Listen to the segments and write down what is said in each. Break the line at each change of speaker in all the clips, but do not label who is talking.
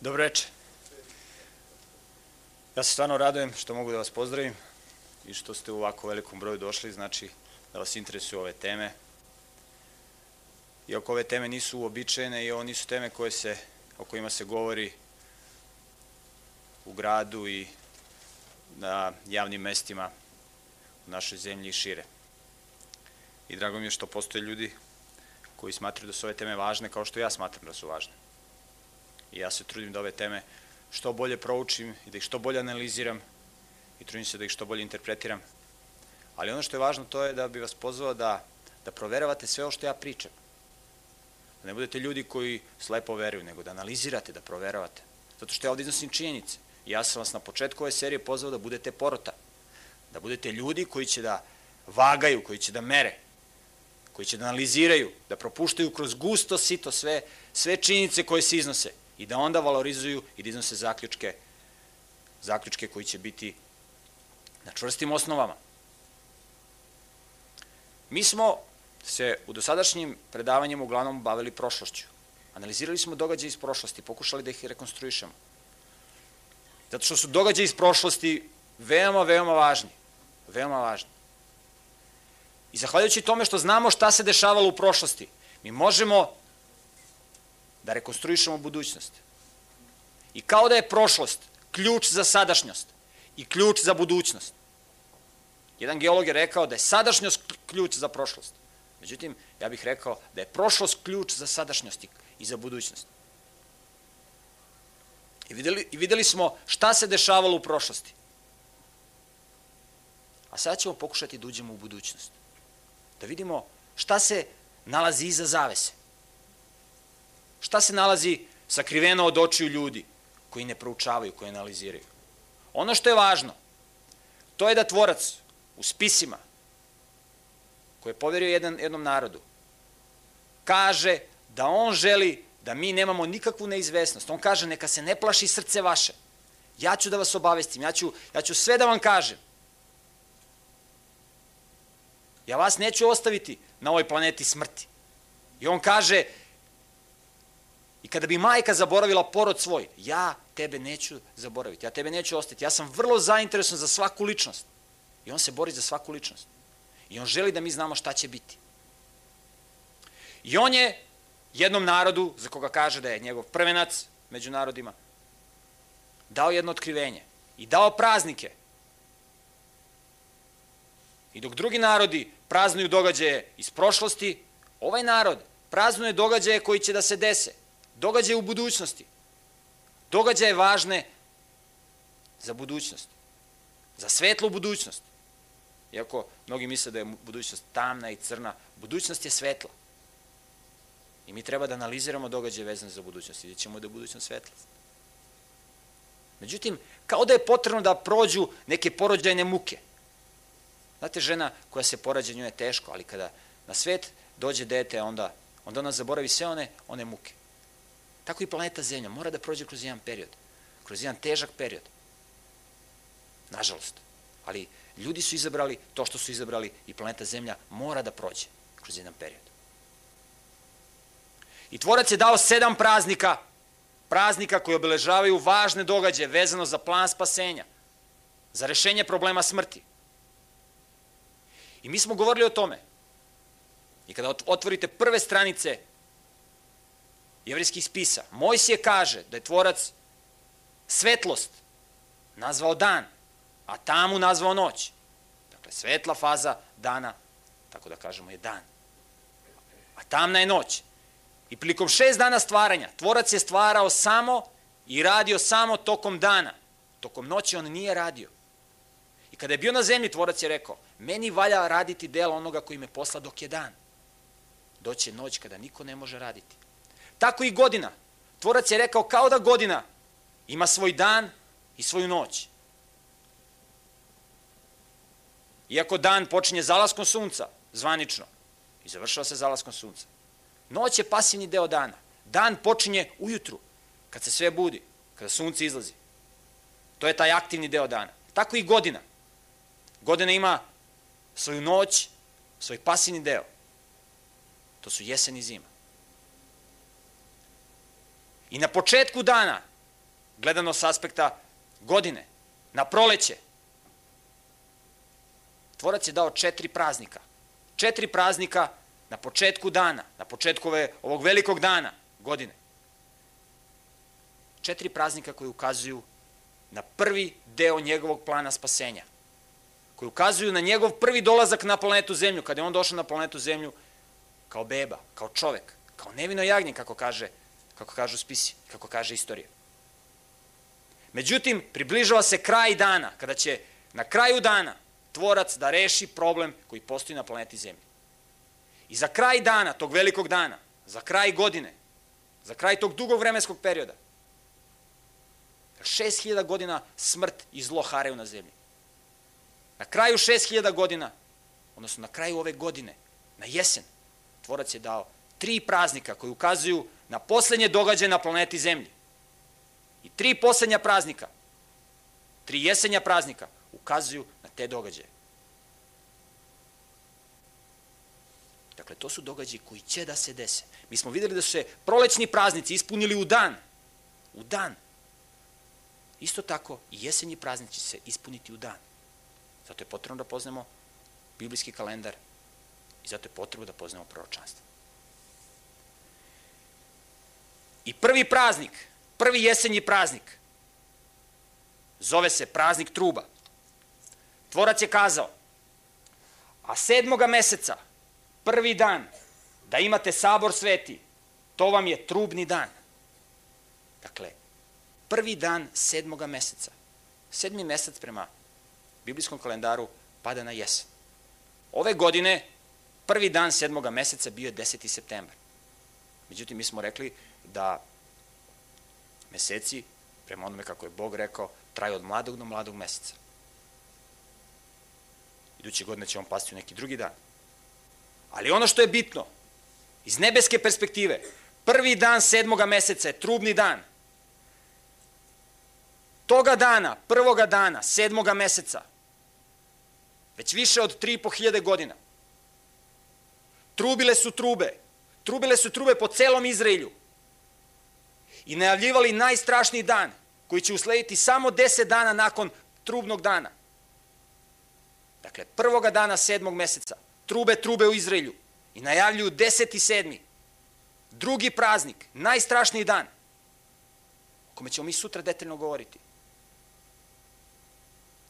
Dobro veče. Ja se stvarno radujem što mogu da vas pozdravim i što ste u ovako velikom broju došli, znači da vas interesuju ove teme. Iako ove teme nisu uobičajene i ovo nisu teme koje se, o kojima se govori u gradu i na javnim mestima u našoj zemlji i šire. I drago mi je što postoje ljudi koji smatraju da su ove teme važne kao što ja smatram da su važne. I ja se trudim da ove teme što bolje proučim i da ih što bolje analiziram i trudim se da ih što bolje interpretiram. Ali ono što je važno to je da bi vas pozvao da, da proveravate sve ovo što ja pričam. Da ne budete ljudi koji slepo veruju, nego da analizirate, da proveravate. Zato što ja ovde iznosim činjenice. Ja sam vas na početku ove serije pozvao da budete porota. Da budete ljudi koji će da vagaju, koji će da mere, koji će da analiziraju, da propuštaju kroz gusto sito sve, sve činjenice koje se iznose i da onda valorizuju i da iznose zaključke, zaključke koji će biti na čvrstim osnovama. Mi smo se u dosadašnjim predavanjima uglavnom bavili prošlošću. Analizirali smo događaje iz prošlosti, pokušali da ih rekonstruišemo. Zato što su događaje iz prošlosti veoma, veoma važni. Veoma važni. I zahvaljujući tome što znamo šta se dešavalo u prošlosti, mi možemo da rekonstruišemo budućnost. I kao da je prošlost ključ za sadašnjost i ključ za budućnost. Jedan geolog je rekao da je sadašnjost ključ za prošlost. Međutim, ja bih rekao da je prošlost ključ za sadašnjost i za budućnost. I videli, I videli smo šta se dešavalo u prošlosti. A sada ćemo pokušati da uđemo u budućnost. Da vidimo šta se nalazi iza zavese. Šta se nalazi sakriveno od očiju ljudi koji ne proučavaju, koji analiziraju? Ono što je važno, to je da tvorac u spisima koji je poverio jedan, jednom narodu, kaže da on želi da mi nemamo nikakvu neizvesnost. On kaže neka se ne plaši srce vaše. Ja ću da vas obavestim, ja ću, ja ću sve da vam kažem. Ja vas neću ostaviti na ovoj planeti smrti. I on kaže, I kada bi majka zaboravila porod svoj, ja tebe neću zaboraviti, ja tebe neću ostati. Ja sam vrlo zainteresovan za svaku ličnost. I on se bori za svaku ličnost. I on želi da mi znamo šta će biti. I on je jednom narodu, za koga kaže da je njegov prvenac među narodima, dao jedno otkrivenje i dao praznike. I dok drugi narodi praznuju događaje iz prošlosti, ovaj narod praznuje događaje koji će da se dese događaje u budućnosti, događaje važne za budućnost, za svetlu budućnost. Iako mnogi misle da je budućnost tamna i crna, budućnost je svetla. I mi treba da analiziramo događaje vezane za budućnost i da ćemo da je budućnost svetla. Međutim, kao da je potrebno da prođu neke porođajne muke. Znate, žena koja se porađa, nju je teško, ali kada na svet dođe dete, onda, onda ona zaboravi sve one, one muke. Tako i planeta Zemlja mora da prođe kroz jedan period, kroz jedan težak period. Nažalost. Ali ljudi su izabrali to što su izabrali i planeta Zemlja mora da prođe kroz jedan period. I tvorac je dao sedam praznika, praznika koji obeležavaju važne događaje vezano za plan spasenja, za rešenje problema smrti. I mi smo govorili o tome. I kada otvorite prve stranice jevrijskih spisa. Mojsije kaže da je tvorac svetlost nazvao dan, a tamu nazvao noć. Dakle, svetla faza dana, tako da kažemo, je dan. A tamna je noć. I prilikom šest dana stvaranja, tvorac je stvarao samo i radio samo tokom dana. Tokom noći on nije radio. I kada je bio na zemlji, tvorac je rekao, meni valja raditi delo onoga koji me posla dok je dan. Doće noć kada niko ne može raditi. Tako i godina. Tvorac je rekao kao da godina ima svoj dan i svoju noć. Iako dan počinje zalaskom sunca, zvanično, i završava se zalaskom sunca. Noć je pasivni deo dana. Dan počinje ujutru, kad se sve budi, kada sunce izlazi. To je taj aktivni deo dana. Tako i godina. Godina ima svoju noć, svoj pasivni deo. To su jesen i zima. I na početku dana gledano s aspekta godine, na proleće. Tvorac je dao četiri praznika. Četiri praznika na početku dana, na početku ovog velikog dana, godine. Četiri praznika koji ukazuju na prvi deo njegovog plana spasenja. Koji ukazuju na njegov prvi dolazak na planetu Zemlju, kada je on došao na planetu Zemlju kao beba, kao čovek, kao nevino jagnje, kako kaže, kako kažu spisi, kako kaže istorija. Međutim, približava se kraj dana, kada će na kraju dana tvorac da reši problem koji postoji na planeti Zemlji. I za kraj dana, tog velikog dana, za kraj godine, za kraj tog dugog vremenskog perioda, 6000 godina smrt i zlo hareju na zemlji. Na kraju 6000 godina, odnosno na kraju ove godine, na jesen, tvorac je dao tri praznika koji ukazuju na poslednje događaje na planeti Zemlji. I tri poslednja praznika, tri jesenja praznika, ukazuju na te događaje. Dakle, to su događaji koji će da se dese. Mi smo videli da su se prolećni praznici ispunili u dan. U dan. Isto tako i jesenji praznici će se ispuniti u dan. Zato je potrebno da poznamo biblijski kalendar i zato je potrebno da poznamo proročanstvo. I prvi praznik, prvi jesenji praznik, zove se praznik truba. Tvorac je kazao, a sedmoga meseca, prvi dan, da imate sabor sveti, to vam je trubni dan. Dakle, prvi dan sedmoga meseca. Sedmi mesec prema biblijskom kalendaru pada na jesen. Ove godine, prvi dan sedmoga meseca bio je 10. septembar. Međutim, mi smo rekli da meseci, prema onome kako je Bog rekao, traju od mladog do mladog meseca. Iduće godine će on pasti u neki drugi dan. Ali ono što je bitno, iz nebeske perspektive, prvi dan sedmoga meseca je trubni dan. Toga dana, prvoga dana, sedmoga meseca, već više od 3.500 godina, trubile su trube, trubile su trube po celom Izraelju i najavljivali najstrašniji dan koji će uslediti samo 10 dana nakon trubnog dana. Dakle, prvoga dana sedmog meseca, trube, trube u Izraelju i najavljuju deseti sedmi, drugi praznik, najstrašniji dan, o kome ćemo mi sutra detaljno govoriti.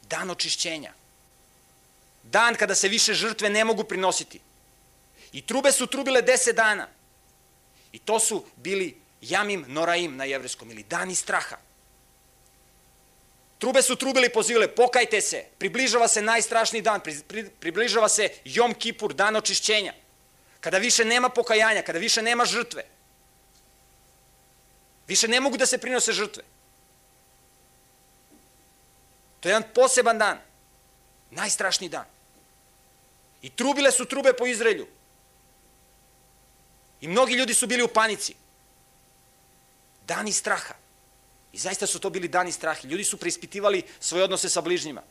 Dan očišćenja. Dan kada se više žrtve ne mogu prinositi. I trube su trubile deset dana. I to su bili jamim noraim na jevreskom ili dani straha. Trube su trubili pozivile, pokajte se, približava se najstrašniji dan, pri, pri, približava se Jom Kipur, dan očišćenja. Kada više nema pokajanja, kada više nema žrtve. Više ne mogu da se prinose žrtve. To je jedan poseban dan. Najstrašniji dan. I trubile su trube po Izraelju. I mnogi ljudi su bili u panici. Dani straha. I zaista su to bili dani straha. Ljudi su preispitivali svoje odnose sa bližnjima.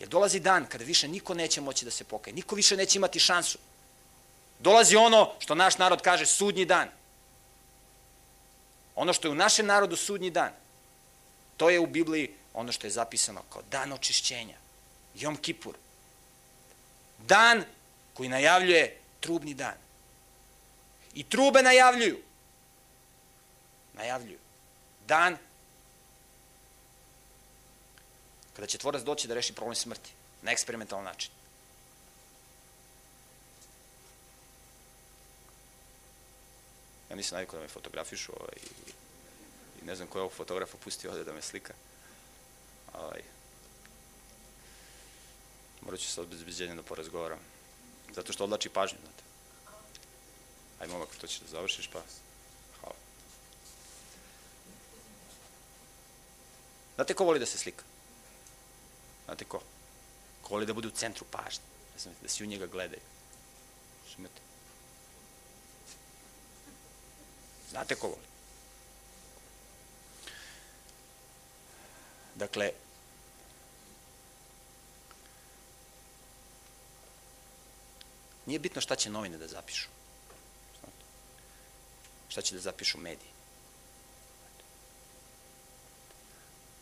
Jer dolazi dan kada više niko neće moći da se pokaje. Niko više neće imati šansu. Dolazi ono što naš narod kaže sudnji dan. Ono što je u našem narodu sudnji dan, to je u Bibliji ono što je zapisano kao dan očišćenja. Jom Kipur. Dan koji najavljuje trubni dan. I trube najavljuju. Najavljuju. Dan kada će tvorac doći da reši problem smrti na eksperimentalan način. Ja nisam navikao da me fotografišu ovaj, i, ne znam ko je ovog fotografa pustio ovde da me slika. Ovaj, morat ću sa obezbeđenjem da porazgovaram. Zato što odlači pažnju, znate. Aj, momak, to ćeš da završiš, pa Znate ko voli da se slika? Znate ko? Ko voli da bude u centru pažnje? Da se u njega gledaju. Šimate? Znate ko voli? Dakle, nije bitno šta će novine da zapišu. Šta će da zapišu mediji.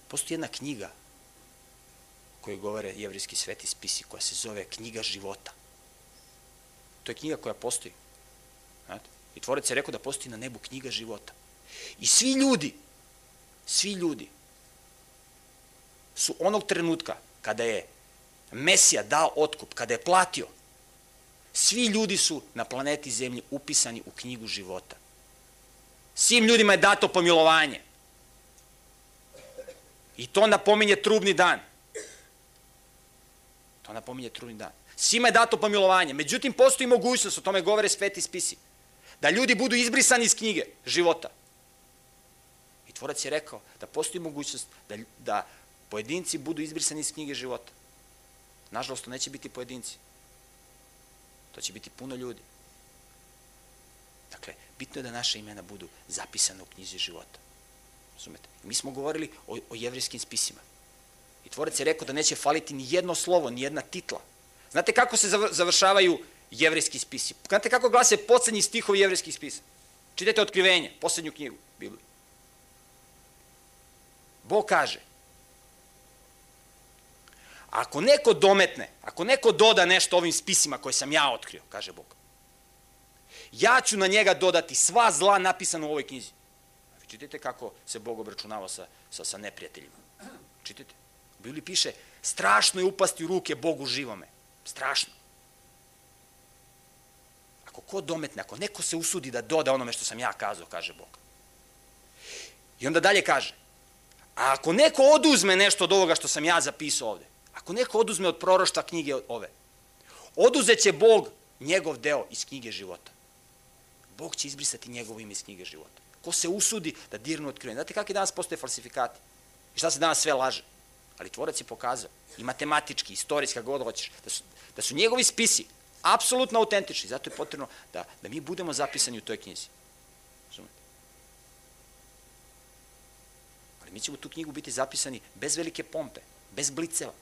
Postoji jedna knjiga koju govore jevrijski sveti spisi, koja se zove Knjiga života. To je knjiga koja postoji. Znate? I tvorec je rekao da postoji na nebu knjiga života. I svi ljudi, svi ljudi su onog trenutka kada je Mesija dao otkup, kada je platio, svi ljudi su na planeti Zemlji upisani u knjigu života. Svim ljudima je dato pomilovanje. I to napominje trubni dan. To napominje trubni dan. Svima je dato pomilovanje. Međutim, postoji mogućnost, o tome govore sveti spisi, da ljudi budu izbrisani iz knjige života. I tvorac je rekao da postoji mogućnost da, da pojedinci budu izbrisani iz knjige života. Nažalost, to neće biti pojedinci. To će biti puno ljudi. Dakle, bitno je da naše imena budu zapisane u knjizi života. Razumete? Mi smo govorili o, o jevrijskim spisima. I tvorac je rekao da neće faliti ni jedno slovo, ni jedna titla. Znate kako se završavaju jevrijski spisi? Znate kako glase poslednji stihovi jevrijskih spisa? Čitajte otkrivenje, poslednju knjigu Biblije. Bog kaže, ako neko dometne, ako neko doda nešto ovim spisima koje sam ja otkrio, kaže Bog, ja ću na njega dodati sva zla napisana u ovoj knjizi. Čitajte kako se Bog obračunava sa, sa, sa neprijateljima. Čitajte. U Bibliji piše, strašno je upasti u ruke Bogu živome. Strašno. Ako ko dometne, ako neko se usudi da doda onome što sam ja kazao, kaže Bog. I onda dalje kaže, a ako neko oduzme nešto od ovoga što sam ja zapisao ovde, ako neko oduzme od prorošta knjige ove, oduzeće Bog njegov deo iz knjige života. Bog će izbrisati njegovo ime iz knjige života. Ko se usudi da dirnu otkrivenje. Znate kakvi danas postoje falsifikati? I šta se danas sve laže? Ali tvorac je pokazao, i matematički, istorijski, kako god hoćeš, da su, da su njegovi spisi apsolutno autentični. Zato je potrebno da, da mi budemo zapisani u toj knjizi. Razumete? Ali mi ćemo tu knjigu biti zapisani bez velike pompe, bez bliceva.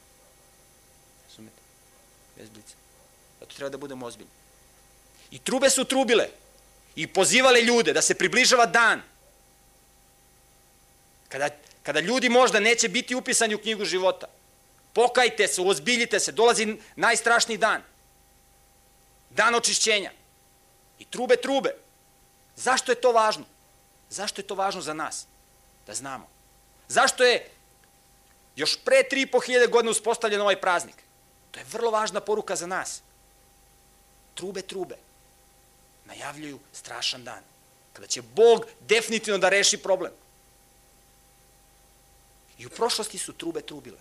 Razumete? Bez bliceva. Zato treba da budemo ozbiljni. I trube su trubile i pozivale ljude da se približava dan kada, kada ljudi možda neće biti upisani u knjigu života. Pokajte se, ozbiljite se, dolazi najstrašniji dan. Dan očišćenja. I trube, trube. Zašto je to važno? Zašto je to važno za nas? Da znamo. Zašto je još pre 3.500 godina uspostavljen ovaj praznik? To je vrlo važna poruka za nas. Trube, trube najavljuju strašan dan. Kada će Bog definitivno da reši problem. I u prošlosti su trube trubile.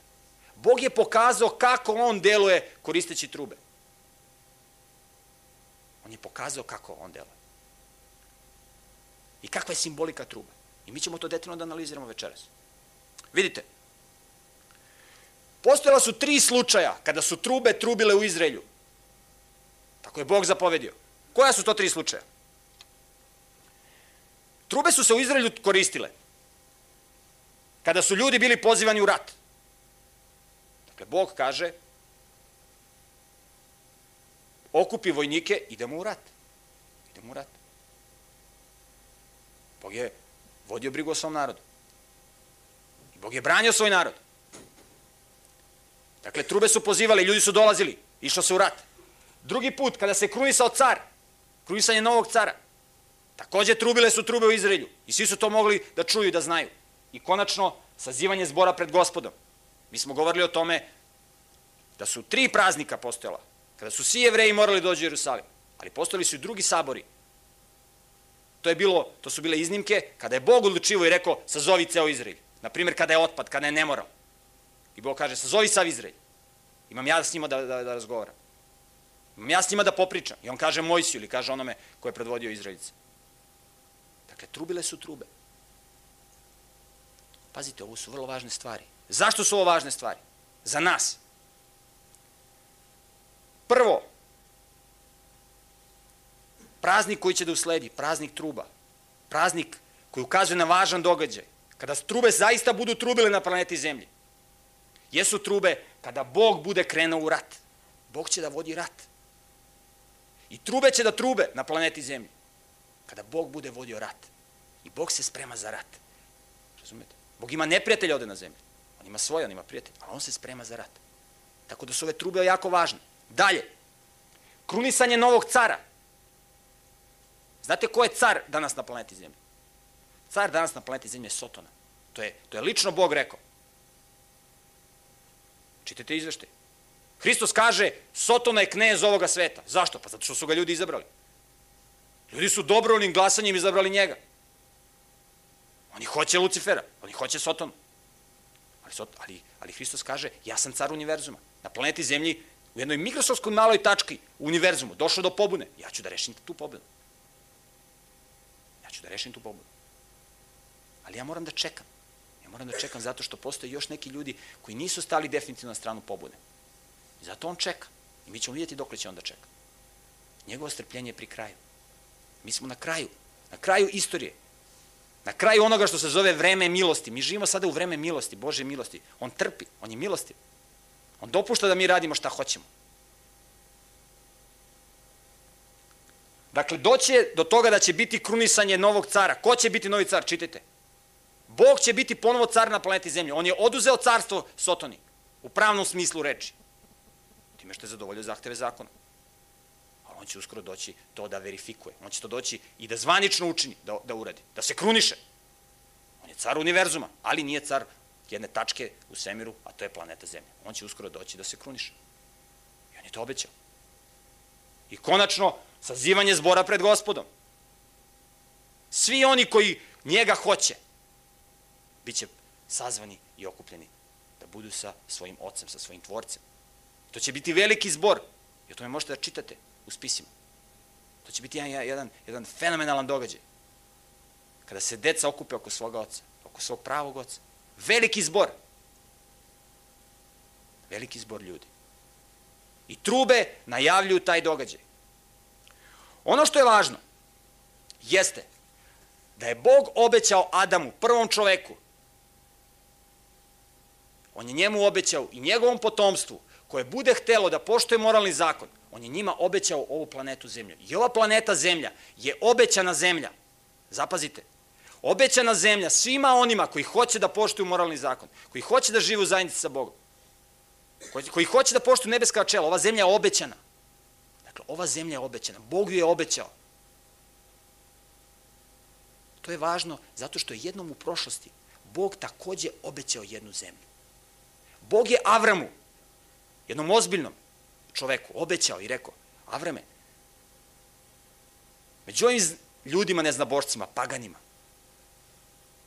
Bog je pokazao kako on deluje koristeći trube. On je pokazao kako on deluje. I kakva je simbolika truba. I mi ćemo to detaljno da analiziramo večeras. Vidite, postojala su tri slučaja kada su trube trubile u Izraelju. Tako je Bog zapovedio. Koja su to tri slučaja? Trube su se u Izraelju koristile kada su ljudi bili pozivani u rat. Dakle, Bog kaže okupi vojnike, idemo u rat. Idemo u rat. Bog je vodio brigu o svom narodu. Bog je branio svoj narod. Dakle, trube su pozivali, ljudi su dolazili, išlo se u rat. Drugi put, kada se krunisao car, krunisanje novog cara. Takođe trubile su trube u Izraelju i svi su to mogli da čuju i da znaju. I konačno, sazivanje zbora pred gospodom. Mi smo govorili o tome da su tri praznika postojala, kada su svi jevreji morali dođu u Jerusalim, ali postojali su i drugi sabori. To, je bilo, to su bile iznimke kada je Bog odlučivo i rekao sazovi ceo Izrael. Naprimjer, kada je otpad, kada je nemoral. I Bog kaže sazovi sav Izrael. Imam ja s njima da, da, da razgovaram. Ja s njima da popričam. I on kaže Mojsiju ili kaže onome ko je predvodio Izraelice. Dakle, trubile su trube. Pazite, ovo su vrlo važne stvari. Zašto su ovo važne stvari? Za nas. Prvo, praznik koji će da usledi, praznik truba. Praznik koji ukazuje na važan događaj. Kada trube zaista budu trubile na planeti Zemlji. Jesu trube kada Bog bude krenuo u rat. Bog će da vodi rat. I trube će da trube na planeti Zemlji. Kada Bog bude vodio rat. I Bog se sprema za rat. Razumete? Bog ima neprijatelja ovde na zemlji. On ima svoje, on ima prijatelje, ali on se sprema za rat. Tako da su ove trube jako važne. Dalje, krunisanje novog cara. Znate ko je car danas na planeti Zemlji? Car danas na planeti Zemlji je Sotona. To je, to je lično Bog rekao. Čitajte izvešte. Hristos kaže, Sotona je knez ovoga sveta. Zašto? Pa zato što su ga ljudi izabrali. Ljudi su dobrovoljnim glasanjem izabrali njega. Oni hoće Lucifera, oni hoće Sotonu. Ali, ali, ali Hristos kaže, ja sam car univerzuma. Na planeti Zemlji, u jednoj mikrosovskoj maloj tački u univerzumu, došlo do pobune. Ja ću da rešim tu pobunu. Ja ću da rešim tu pobunu. Ali ja moram da čekam. Ja moram da čekam zato što postoje još neki ljudi koji nisu stali definitivno na stranu pobune. I zato on čeka. I mi ćemo vidjeti dok će on da čeka. Njegovo strpljenje je pri kraju. Mi smo na kraju. Na kraju istorije. Na kraju onoga što se zove vreme milosti. Mi živimo sada u vreme milosti, Bože milosti. On trpi, on je milosti. On dopušta da mi radimo šta hoćemo. Dakle, doće do toga da će biti krunisanje novog cara. Ko će biti novi car? Čitajte. Bog će biti ponovo car na planeti Zemlje. On je oduzeo carstvo Sotoni. U pravnom smislu reči. Time što je zadovoljio zahteve zakona. Ali on će uskoro doći to da verifikuje. On će to doći i da zvanično učini, da, da uradi. Da se kruniše. On je car univerzuma, ali nije car jedne tačke u svemiru, a to je planeta Zemlja. On će uskoro doći da se kruniše. I on je to obećao. I konačno, sazivanje zbora pred gospodom. Svi oni koji njega hoće, bit će sazvani i okupljeni da budu sa svojim ocem, sa svojim tvorcem. To će biti veliki zbor. I o tome možete da čitate u spisima. To će biti jedan, jedan, jedan fenomenalan događaj. Kada se deca okupe oko svoga oca, oko svog pravog oca. Veliki zbor. Veliki zbor ljudi. I trube najavljuju taj događaj. Ono što je važno jeste da je Bog obećao Adamu, prvom čoveku, on je njemu obećao i njegovom potomstvu, koje bude htelo da poštoje moralni zakon, on je njima obećao ovu planetu Zemlju. I ova planeta Zemlja je obećana Zemlja. Zapazite, Obećana zemlja svima onima koji hoće da poštuju moralni zakon, koji hoće da žive u zajednici sa Bogom, koji, koji hoće da poštuju nebeska čela, ova zemlja je obećana. Dakle, ova zemlja je obećana, Bog ju je obećao. To je važno zato što je jednom u prošlosti Bog takođe obećao jednu zemlju. Bog je Avramu, jednom ozbiljnom čoveku, obećao i rekao, Avrame, među ovim ljudima neznabošcima, paganima,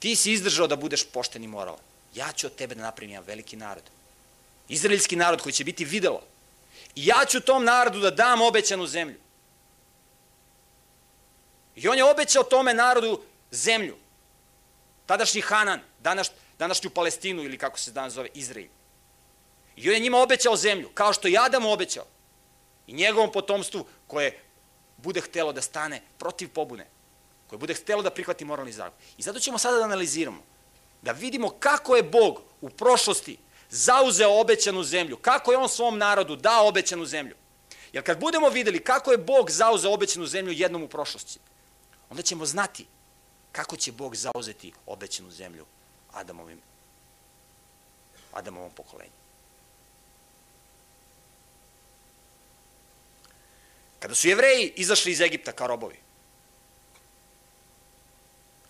Ti si izdržao da budeš pošten i moralan. Ja ću od tebe da napravim jedan veliki narod. Izraelski narod koji će biti videlo. I ja ću tom narodu da dam obećanu zemlju. I on je obećao tome narodu zemlju. Tadašnji Hanan, danas, današnju Palestinu ili kako se danas zove Izrael. I on je njima obećao zemlju, kao što i Adam obećao. I njegovom potomstvu koje bude htelo da stane protiv pobune koje bude htelo da prihvati moralni zakon. I zato ćemo sada da analiziramo, da vidimo kako je Bog u prošlosti zauzeo obećanu zemlju, kako je on svom narodu dao obećanu zemlju. Jer kad budemo videli kako je Bog zauzeo obećanu zemlju jednom u prošlosti, onda ćemo znati kako će Bog zauzeti obećanu zemlju Adamovim, Adamovom pokolenju. Kada su jevreji izašli iz Egipta kao robovi,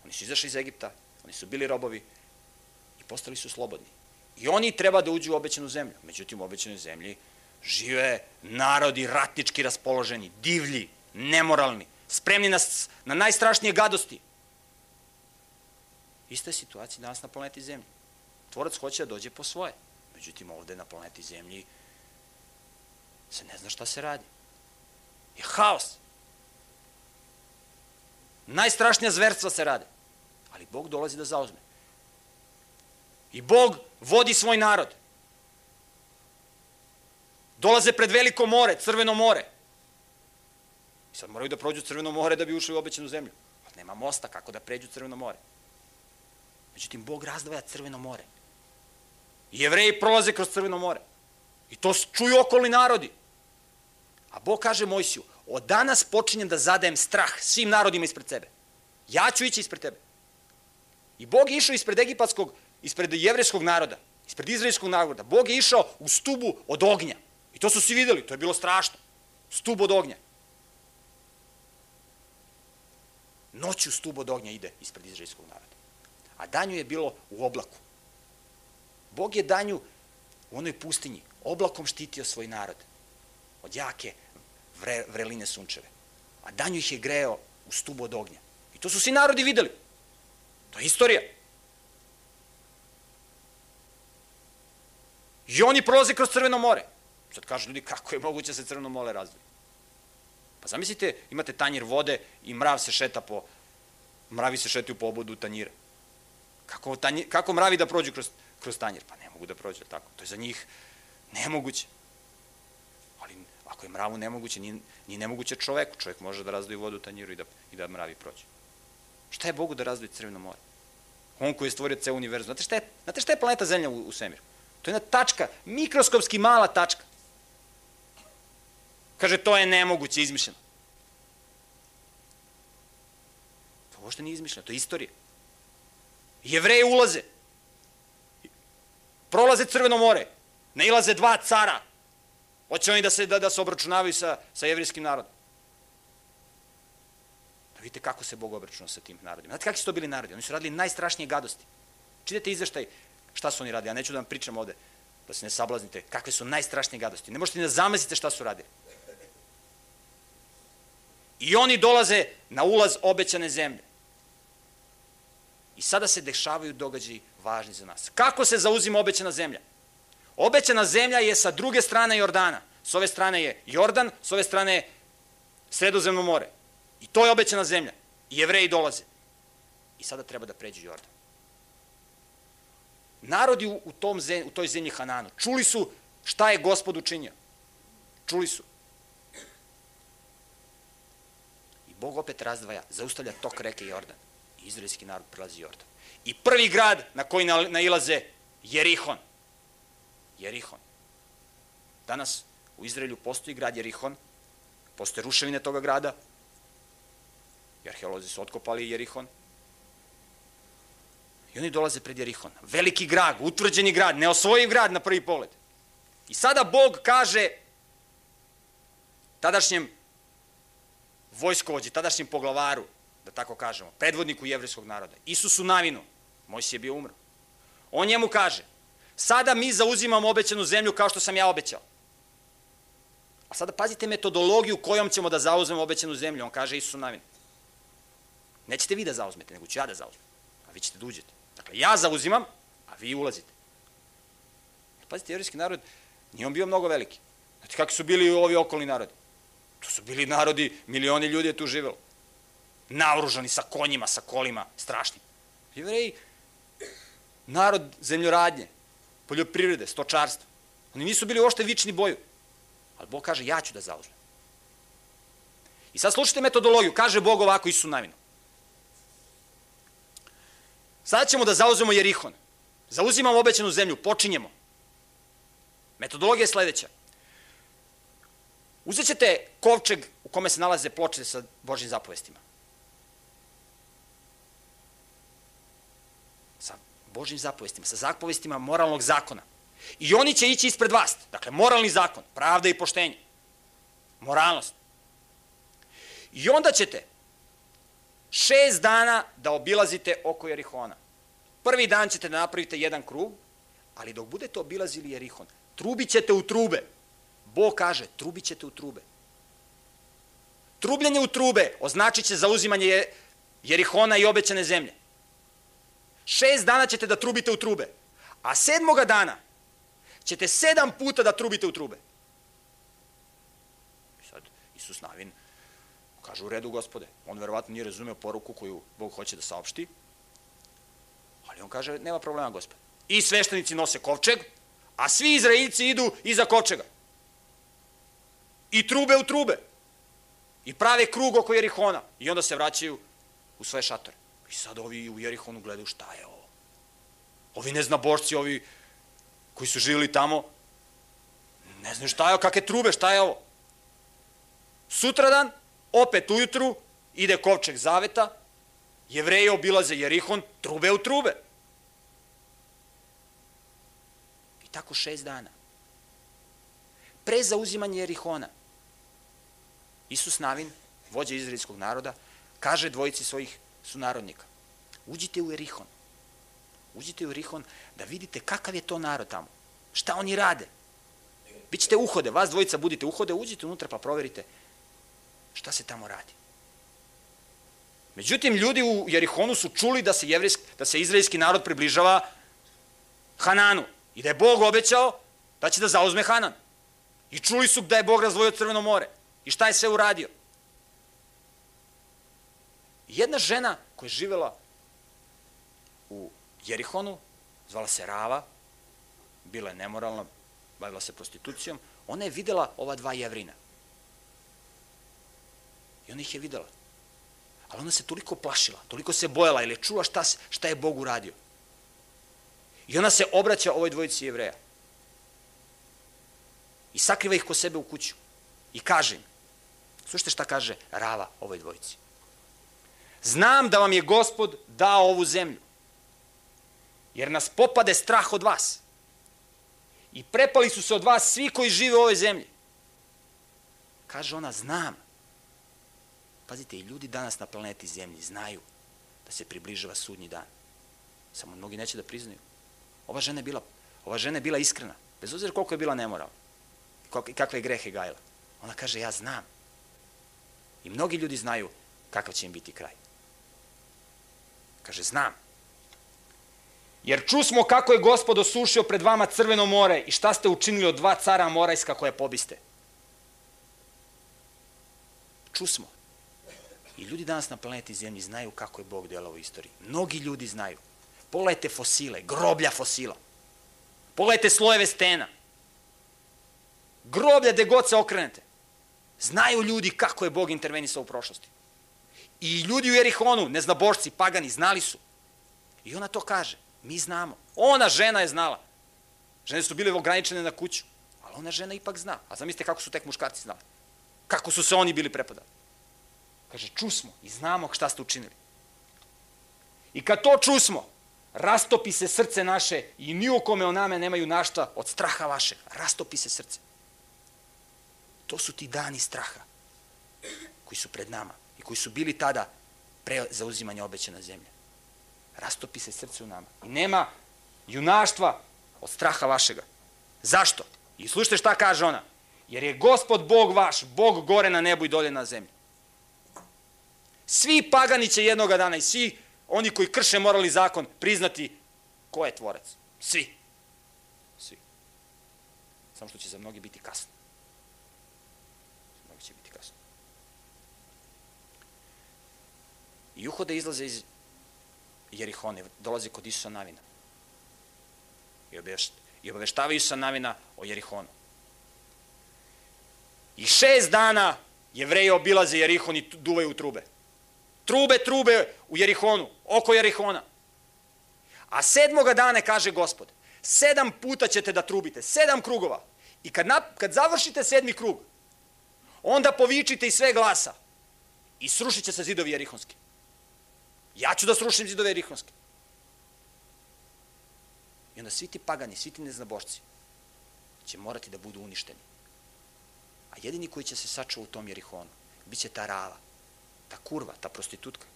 Oni su izašli iz Egipta, oni su bili robovi i postali su slobodni. I oni treba da uđu u obećanu zemlju. Međutim, u obećanoj zemlji žive narodi ratnički raspoloženi, divlji, nemoralni, spremni na, na najstrašnije gadosti. Ista je situacija danas na planeti Zemlji. Tvorac hoće da dođe po svoje. Međutim, ovde na planeti Zemlji se ne zna šta se radi. Je haos. Najstrašnija zverstva se rade ali Bog dolazi da zauzme. I Bog vodi svoj narod. Dolaze pred veliko more, crveno more. I sad moraju da prođu crveno more da bi ušli u obećanu zemlju. Ali nema mosta kako da pređu crveno more. Međutim, Bog razdvaja crveno more. I jevreji prolaze kroz crveno more. I to čuju okolni narodi. A Bog kaže Mojsiju, od danas počinjem da zadajem strah svim narodima ispred sebe. Ja ću ići ispred tebe. I Bog je išao ispred egipatskog, ispred jevreskog naroda. Ispred izraelskog naroda. Bog je išao u stubu od ognja. I to su svi videli, to je bilo strašno. Stub od ognja. Noću stub od ognja ide ispred izraelskog naroda. A danju je bilo u oblaku. Bog je danju u onoj pustinji oblakom štitio svoj narod od jake vre, vreline sunčeve. A danju ih je greo u stubu od ognja. I to su svi narodi videli. To je istorija. I oni prolaze kroz Crveno more. Sad kažu ljudi, kako je moguće da se Crveno more razvije? Pa zamislite, imate tanjir vode i mrav se šeta po, mravi se šetaju po obodu tanjira. Kako, tanjir, kako mravi da prođu kroz, kroz tanjir? Pa ne mogu da prođu, tako. To je za njih nemoguće. Ako je mravu nemoguće, nije, nije nemoguće čoveku. Čovek može da razdoji vodu u tanjiru i da, i da mravi prođe. Šta je Bogu da razdoji Crveno more? On koji je stvorio ceo univerzum. Znate šta je, znate šta je planeta Zemlja u, u svemiru? To je jedna tačka, mikroskopski mala tačka. Kaže, to je nemoguće, izmišljeno. To uopšte nije izmišljeno, to je istorija. Jevreje ulaze. Prolaze Crveno more. Nailaze dva cara. Hoće oni da se, da, da se obračunavaju sa, sa jevrijskim narodom. Da vidite kako se Bog obračunao sa tim narodima. Znate kakvi su to bili narodi? Oni su radili najstrašnije gadosti. Čitajte izveštaj šta su oni radili. Ja neću da vam pričam ovde, da se ne sablaznite, kakve su najstrašnije gadosti. Ne možete ni da zamislite šta su radili. I oni dolaze na ulaz obećane zemlje. I sada se dešavaju događaji važni za nas. Kako se zauzima obećana zemlja? Obećana zemlja je sa druge strane Jordana. S ove strane je Jordan, s ove strane je Sredozemno more. I to je obećana zemlja. I jevreji dolaze. I sada treba da pređu Jordan. Narodi u, tom zemlji, u toj zemlji Hananu čuli su šta je gospod učinio. Čuli su. I Bog opet razdvaja, zaustavlja tok reke Jordan. I izraelski narod prelazi Jordan. I prvi grad na koji nailaze Jerihon. Jerihon. Danas u Izraelju postoji grad Jerihon, postoje ruševine toga grada, i arheolozi su otkopali Jerihon, I oni dolaze pred Jerihon. Veliki grad, utvrđeni grad, neosvojiv grad na prvi pogled. I sada Bog kaže tadašnjem vojskovođi, tadašnjem poglavaru, da tako kažemo, predvodniku jevrijskog naroda, Isusu Navinu, Mojsije je bio umro. On njemu kaže, sada mi zauzimamo obećanu zemlju kao što sam ja obećao. A sada pazite metodologiju kojom ćemo da zauzmemo obećanu zemlju. On kaže Isusu Navinu. Nećete vi da zauzmete, nego ću ja da zauzmem. A vi ćete da uđete. Dakle, ja zauzimam, a vi ulazite. Pazite, jevrijski narod, nije on bio mnogo veliki. Znate kakvi su bili ovi okolni narodi? To su bili narodi, milioni ljudi je tu živelo. Naoružani sa konjima, sa kolima, strašnim. Jevreji, narod zemljoradnje, poljoprivrede, stočarstva. Oni nisu bili uošte vični boju. Ali Bog kaže, ja ću da zauzmem. I sad slušajte metodologiju. Kaže Bog ovako Isu Navinu. Sada ćemo da zauzemo Jerihon. Zauzimamo obećanu zemlju, počinjemo. Metodologija je sledeća. Uzet ćete kovčeg u kome se nalaze ploče sa Božim zapovestima. Sa Božim zapovestima, sa zapovestima moralnog zakona. I oni će ići ispred vas. Dakle, moralni zakon, pravda i poštenje. Moralnost. I onda ćete šest dana da obilazite oko Jerihona. Prvi dan ćete da napravite jedan krug, ali dok budete obilazili Jerihon, trubit ćete u trube. Bog kaže, trubit ćete u trube. Trubljenje u trube označit će zauzimanje Jerihona i obećane zemlje. Šest dana ćete da trubite u trube, a sedmoga dana ćete sedam puta da trubite u trube. I sad, Isus Navin Kaže, u redu, gospode. On verovatno nije razumeo poruku koju Bog hoće da saopšti. Ali on kaže, nema problema, gospode. I sveštenici nose kovčeg, a svi Izraeljici idu iza kovčega. I trube u trube. I prave krug oko Jerihona. I onda se vraćaju u svoje šatore. I sad ovi u Jerihonu gledaju šta je ovo. Ovi neznabošci, ovi koji su živjeli tamo, ne znaju šta je kakve trube, šta je ovo. Sutradan opet ujutru ide kovčeg zaveta, jevreji obilaze Jerihon, trube u trube.
tako šest dana. Pre zauzimanja Jerihona, Isus Navin, vođa izraelskog naroda, kaže dvojici svojih sunarodnika, uđite u Jerihon. Uđite u Jerihon da vidite kakav je to narod tamo. Šta oni rade. Bićete uhode, vas dvojica budite uhode, uđite unutra pa proverite šta se tamo radi. Međutim, ljudi u Jerihonu su čuli da se, jevrijsk, da se izraelski narod približava Hananu i da je Bog obećao da će da zauzme Hanan. I čuli su da je Bog razvojio Crveno more. I šta je sve uradio? Jedna žena koja je živela u Jerihonu, zvala se Rava, bila je nemoralna, bavila se prostitucijom, ona je videla ova dva jevrina. I ona ih je videla. Ali ona se toliko plašila, toliko se bojala ili je čula šta, šta je Bog uradio. I ona se obraća ovoj dvojici jevreja. I sakriva ih ko sebe u kuću. I kaže im, slušajte šta kaže Rava ovoj dvojici. Znam da vam je gospod dao ovu zemlju, jer nas popade strah od vas. I prepali su se od vas svi koji žive u ovoj zemlji. Kaže ona, znam. Pazite, i ljudi danas na planeti Zemlji znaju da se približava sudnji dan. Samo mnogi neće da priznaju. Ova žena je bila, ova žena je bila iskrena, bez obzira koliko je bila nemoral i kakve je grehe gajila. Ona kaže, ja znam. I mnogi ljudi znaju kakav će im biti kraj. Kaže, znam. Jer čusmo kako je gospod osušio pred vama crveno more i šta ste učinili od dva cara morajska koje pobiste. Čusmo. I ljudi danas na planeti Zemlji znaju kako je Bog delao u istoriji. Mnogi ljudi znaju. Pogledajte fosile, groblja fosila. Pogledajte slojeve stena. Groblja gde god se okrenete. Znaju ljudi kako je Bog intervenisao u prošlosti. I ljudi u Jerihonu, neznabošci, pagani, znali su. I ona to kaže. Mi znamo. Ona žena je znala. Žene su bile ograničene na kuću. Ali ona žena ipak zna. A zamislite kako su tek muškarci znali. Kako su se oni bili prepadali. Kaže, čusmo i znamo šta ste učinili. I kad to čusmo, rastopi se srce naše i ni u kome o name nemaju našta od straha vašeg. Rastopi se srce. To su ti dani straha koji su pred nama koji su bili tada pre zauzimanja obećana zemlja. Rastopi se srce u nama. I nema junaštva od straha vašega. Zašto? I slušajte šta kaže ona. Jer je gospod Bog vaš, Bog gore na nebu i dolje na zemlji. Svi pagani će jednoga dana i svi oni koji krše morali zakon priznati ko je tvorac. Svi. Svi. Samo što će za mnogi biti kasno. Za mnogi će biti kasno. I uhode izlaze iz Jerihone, dolaze kod Isusa Navina. I, obavešt, obaveštavaju Isusa Navina o Jerihonu. I šest dana jevreji obilaze Jerihon i duvaju u trube. Trube, trube u Jerihonu, oko Jerihona. A sedmoga dane, kaže gospod, sedam puta ćete da trubite, sedam krugova. I kad, na, kad završite sedmi krug, onda povičite i sve glasa i srušit će se zidovi Jerihonski. Ja ću da srušim zidove Jerihonske. I onda svi ti pagani, svi ti neznabošci će morati da budu uništeni. A jedini koji će se sačuva u tom Jerihonu, bit će ta rava, ta kurva, ta prostitutka,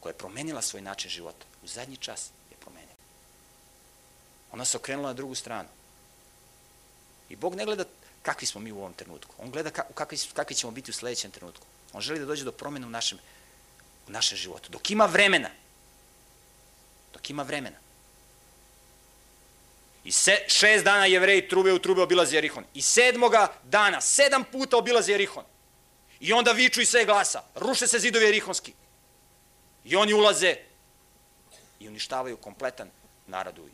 koja je promenila svoj način života. U zadnji čas je promenila. Ona se okrenula na drugu stranu. I Bog ne gleda kakvi smo mi u ovom trenutku. On gleda kakvi, kakvi ćemo biti u sledećem trenutku. On želi da dođe do promene u našem, u našem životu. Dok ima vremena. Dok ima vremena. I se, šest dana jevreji trube u trube obilaze Jerihon. I sedmoga dana, sedam puta obilaze Jerihon. I onda viču i sve glasa. Ruše se zidovi Jerihonski. I oni ulaze i uništavaju kompletan narod u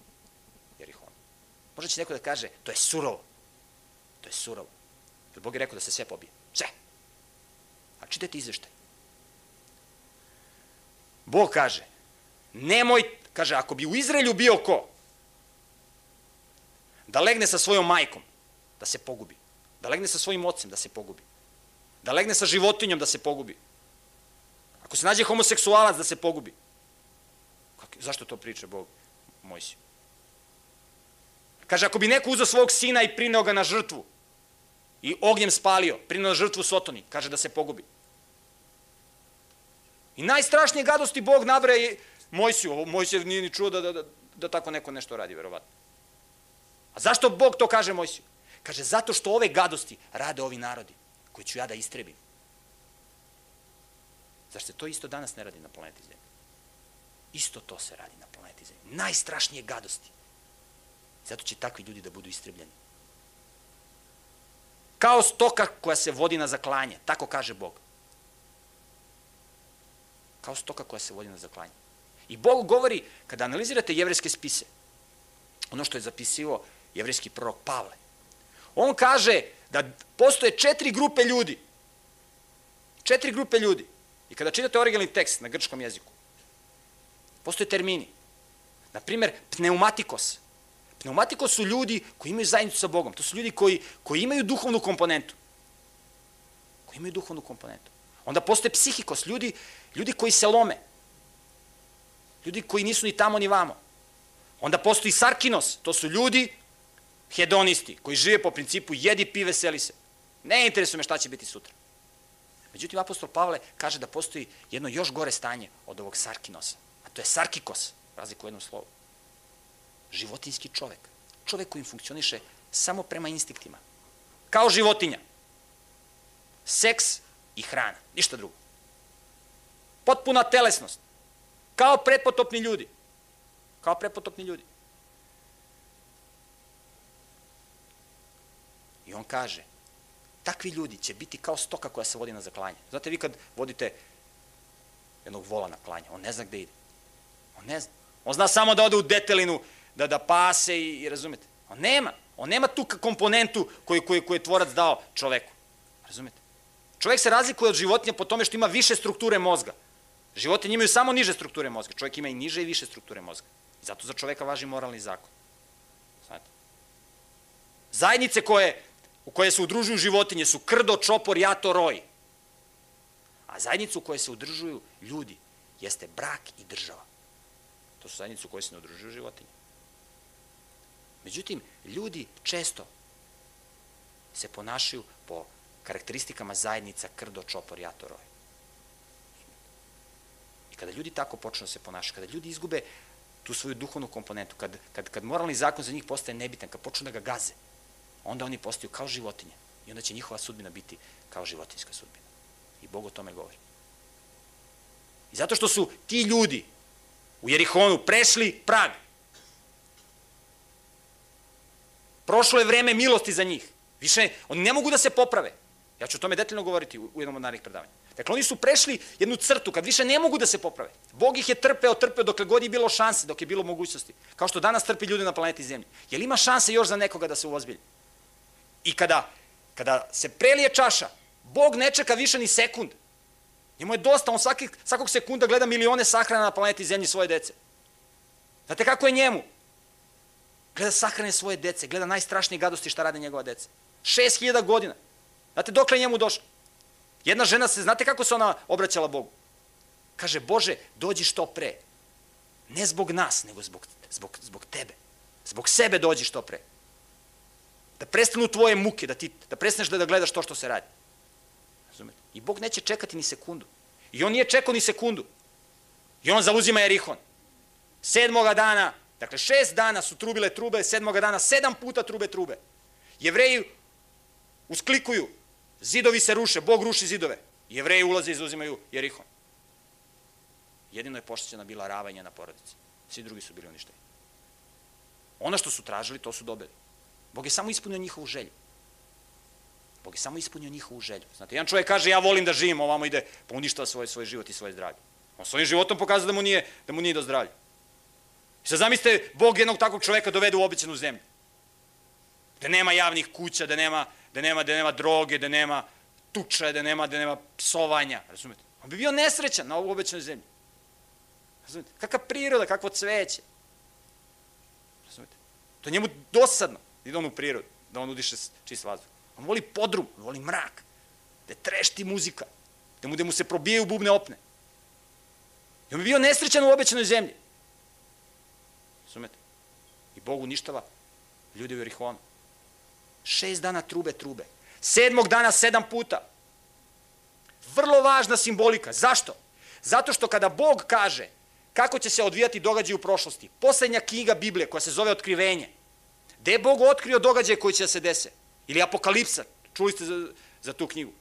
Jerihonu. Možda će neko da kaže, to je surovo. To je surovo. Jer Bog je rekao da se sve pobije. Sve. A čitajte izveštaj. Bog kaže, nemoj, kaže, ako bi u Izraelju bio ko, da legne sa svojom majkom, da se pogubi. Da legne sa svojim ocem, da se pogubi. Da legne sa životinjom, da se pogubi. Ako se nađe homoseksualac, da se pogubi. Kako, zašto to priča Bog Mojsiju? Kaže, ako bi neko uzeo svog sina i prineo ga na žrtvu i ognjem spalio, prineo na žrtvu Sotoni, kaže da se pogubi. I najstrašnije gadosti Bog nabraje Mojsiju. Mojsiju nije ni čuo da, da, da, da tako neko nešto radi, verovatno. A zašto Bog to kaže Mojsiju? Kaže, zato što ove gadosti rade ovi narodi, koji ću ja da istrebim. Zašto se to isto danas ne radi na planeti Zemlji? Isto to se radi na planeti Zemlji. Najstrašnije gadosti. Zato će takvi ljudi da budu istrebljeni. Kao stoka koja se vodi na zaklanje, tako kaže Bog. Kao stoka koja se vodi na zaklanje. I Bog govori, kada analizirate jevreske spise, ono što je zapisivo jevrijski prorok Pavle, on kaže da postoje četiri grupe ljudi. Četiri grupe ljudi. I kada čitate originalni tekst na grčkom jeziku, postoje termini. Naprimer, pneumatikos. Pneumatikos su ljudi koji imaju zajednicu sa Bogom. To su ljudi koji, koji imaju duhovnu komponentu. Koji imaju duhovnu komponentu. Onda postoje psihikos, ljudi, ljudi koji se lome. Ljudi koji nisu ni tamo ni vamo. Onda postoji sarkinos, to su ljudi hedonisti, koji žive po principu jedi, pi, veseli se. Ne interesuje me šta će biti sutra. Međutim, apostol Pavle kaže da postoji jedno još gore stanje od ovog sarkinosa, a to je sarkikos, razliku u jednom slovu. Životinski čovek. Čovek koji funkcioniše samo prema instinktima. Kao životinja. Seks i hrana, ništa drugo. Potpuna telesnost. Kao prepotopni ljudi. Kao prepotopni ljudi. I on kaže, takvi ljudi će biti kao stoka koja se vodi na zaklanje. Znate vi kad vodite jednog vola na klanje, on ne zna gde ide. On ne zna. On zna samo da ode u detelinu, da da pase i, i razumete. On nema. On nema tu komponentu koju, koju, koju je tvorac dao čoveku. Razumete? Čovjek se razlikuje od životinja po tome što ima više strukture mozga. Životinje imaju samo niže strukture mozga. Čovjek ima i niže i više strukture mozga. I zato za čoveka važi moralni zakon. Znate? Zajednice koje u koje se udružuju životinje su krdo, čopor, jato, roj. A zajednicu u kojoj se udružuju ljudi jeste brak i država. To su zajednice u kojoj se ne udružuju životinje. Međutim, ljudi često se ponašaju po karakteristikama zajednica krdo, čopor, jato, roj. Kada ljudi tako počnu da se ponašaju, kada ljudi izgube tu svoju duhovnu komponentu, kad, kad, kad moralni zakon za njih postaje nebitan, kad počnu da ga gaze, onda oni postaju kao životinje. I onda će njihova sudbina biti kao životinjska sudbina. I Bog o tome govori. I zato što su ti ljudi u Jerihonu prešli prag. Prošlo je vreme milosti za njih. Više, oni ne mogu da se poprave. Ja ću o tome detaljno govoriti u jednom od narednih predavanja. Dakle, oni su prešli jednu crtu kad više ne mogu da se poprave. Bog ih je trpeo, trpeo dokle god je bilo šanse, dok je bilo mogućnosti. Kao što danas trpi ljudi na planeti Zemlji. Je li ima šanse još za nekoga da se uozbilji? I kada, kada se prelije čaša, Bog ne čeka više ni sekund. Njemu je dosta, on svaki, svakog sekunda gleda milione sahrana na planeti Zemlji svoje dece. Znate kako je njemu? Gleda sahrane svoje dece, gleda najstrašnije gadosti šta rade njegova deca. Šest hiljada godina. Znate dokle je njemu došlo? Jedna žena se, znate kako se ona obraćala Bogu? Kaže, Bože, dođi što pre. Ne zbog nas, nego zbog, zbog, zbog tebe. Zbog sebe dođi što pre da prestanu tvoje muke, da, ti, da prestaneš da, da gledaš to što se radi. Razumete? I Bog neće čekati ni sekundu. I on nije čekao ni sekundu. I on zauzima Jerihon. Sedmoga dana, dakle šest dana su trubile trube, sedmoga dana sedam puta trube trube. Jevreji usklikuju, zidovi se ruše, Bog ruši zidove. Jevreji ulaze i zauzimaju Jerihon. Jedino je poštećena bila Rava i njena porodica. Svi drugi su bili uništeni. Ono što su tražili, to su dobili. Bog je samo ispunio njihovu želju. Bog je samo ispunio njihovu želju. Znate, jedan čovjek kaže, ja volim da živim, ovamo ide, pa uništava svoj, svoj život i svoje zdravlje. On svojim životom pokazuje da mu nije, da mu nije do zdravlja. I sad zamislite, Bog jednog takvog čoveka dovede u obećanu zemlju. Da nema javnih kuća, da nema, da nema, da nema droge, da nema tuča, da nema, da nema psovanja. Razumete? On bi bio nesrećan na ovoj obećanoj zemlji. Razumete? Kakva priroda, kakvo cveće. Razumete? To je njemu dosadno da ide on u prirodu, da on udiše čist vazduh. On voli podrum, on voli mrak, da trešti muzika, da mu, da mu se probijaju bubne opne. I on bi bio nesrećan u obećanoj zemlji. Sumete? I Bog uništava Ljudi u Jerihonu. Šest dana trube, trube. Sedmog dana sedam puta. Vrlo važna simbolika. Zašto? Zato što kada Bog kaže kako će se odvijati događaj u prošlosti, poslednja knjiga Biblije koja se zove Otkrivenje, gde je Bog otkrio događaje koji će da se dese? Ili Apokalipsa, čuli ste za, za tu knjigu.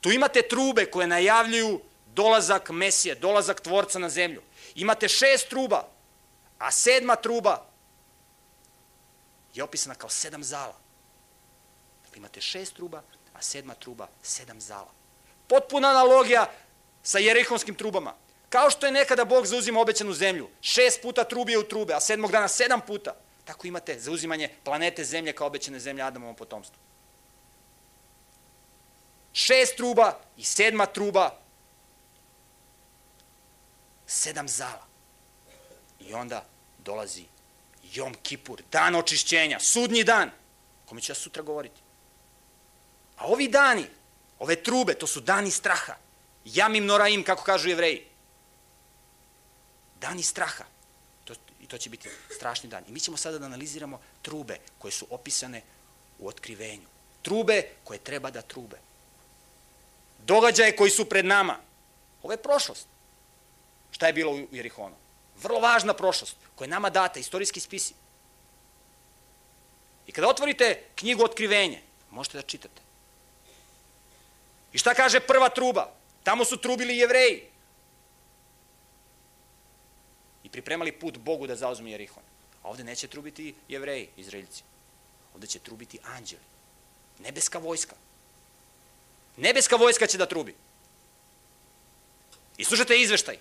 Tu imate trube koje najavljuju dolazak Mesije, dolazak Tvorca na zemlju. Imate šest truba, a sedma truba je opisana kao sedam zala. Dakle, imate šest truba, a sedma truba sedam zala. Potpuna analogija sa jerihonskim trubama. Kao što je nekada Bog zauzima obećanu zemlju, šest puta trubije u trube, a sedmog dana sedam puta, tako imate zauzimanje planete zemlje kao obećane zemlje Adamovom potomstvu. Šest truba i sedma truba, sedam zala. I onda dolazi Jom Kipur, dan očišćenja, sudnji dan, kome ću ja sutra govoriti. A ovi dani, ove trube, to su dani straha. Jamim noraim, kako kažu jevreji. Dani straha. To, I to će biti strašni dan. I mi ćemo sada da analiziramo trube koje su opisane u otkrivenju. Trube koje treba da trube. Događaje koji su pred nama. Ovo je prošlost. Šta je bilo u Jerihonu? Vrlo važna prošlost koja je nama data, istorijski spisi. I kada otvorite knjigu Otkrivenje, možete da čitate. I šta kaže prva truba? Tamo su trubili jevreji. I pripremali put Bogu da zauzmu Jerihon. A ovde neće trubiti jevreji, izraeljci. Ovde će trubiti anđeli. Nebeska vojska. Nebeska vojska će da trubi. I slušajte izveštaj.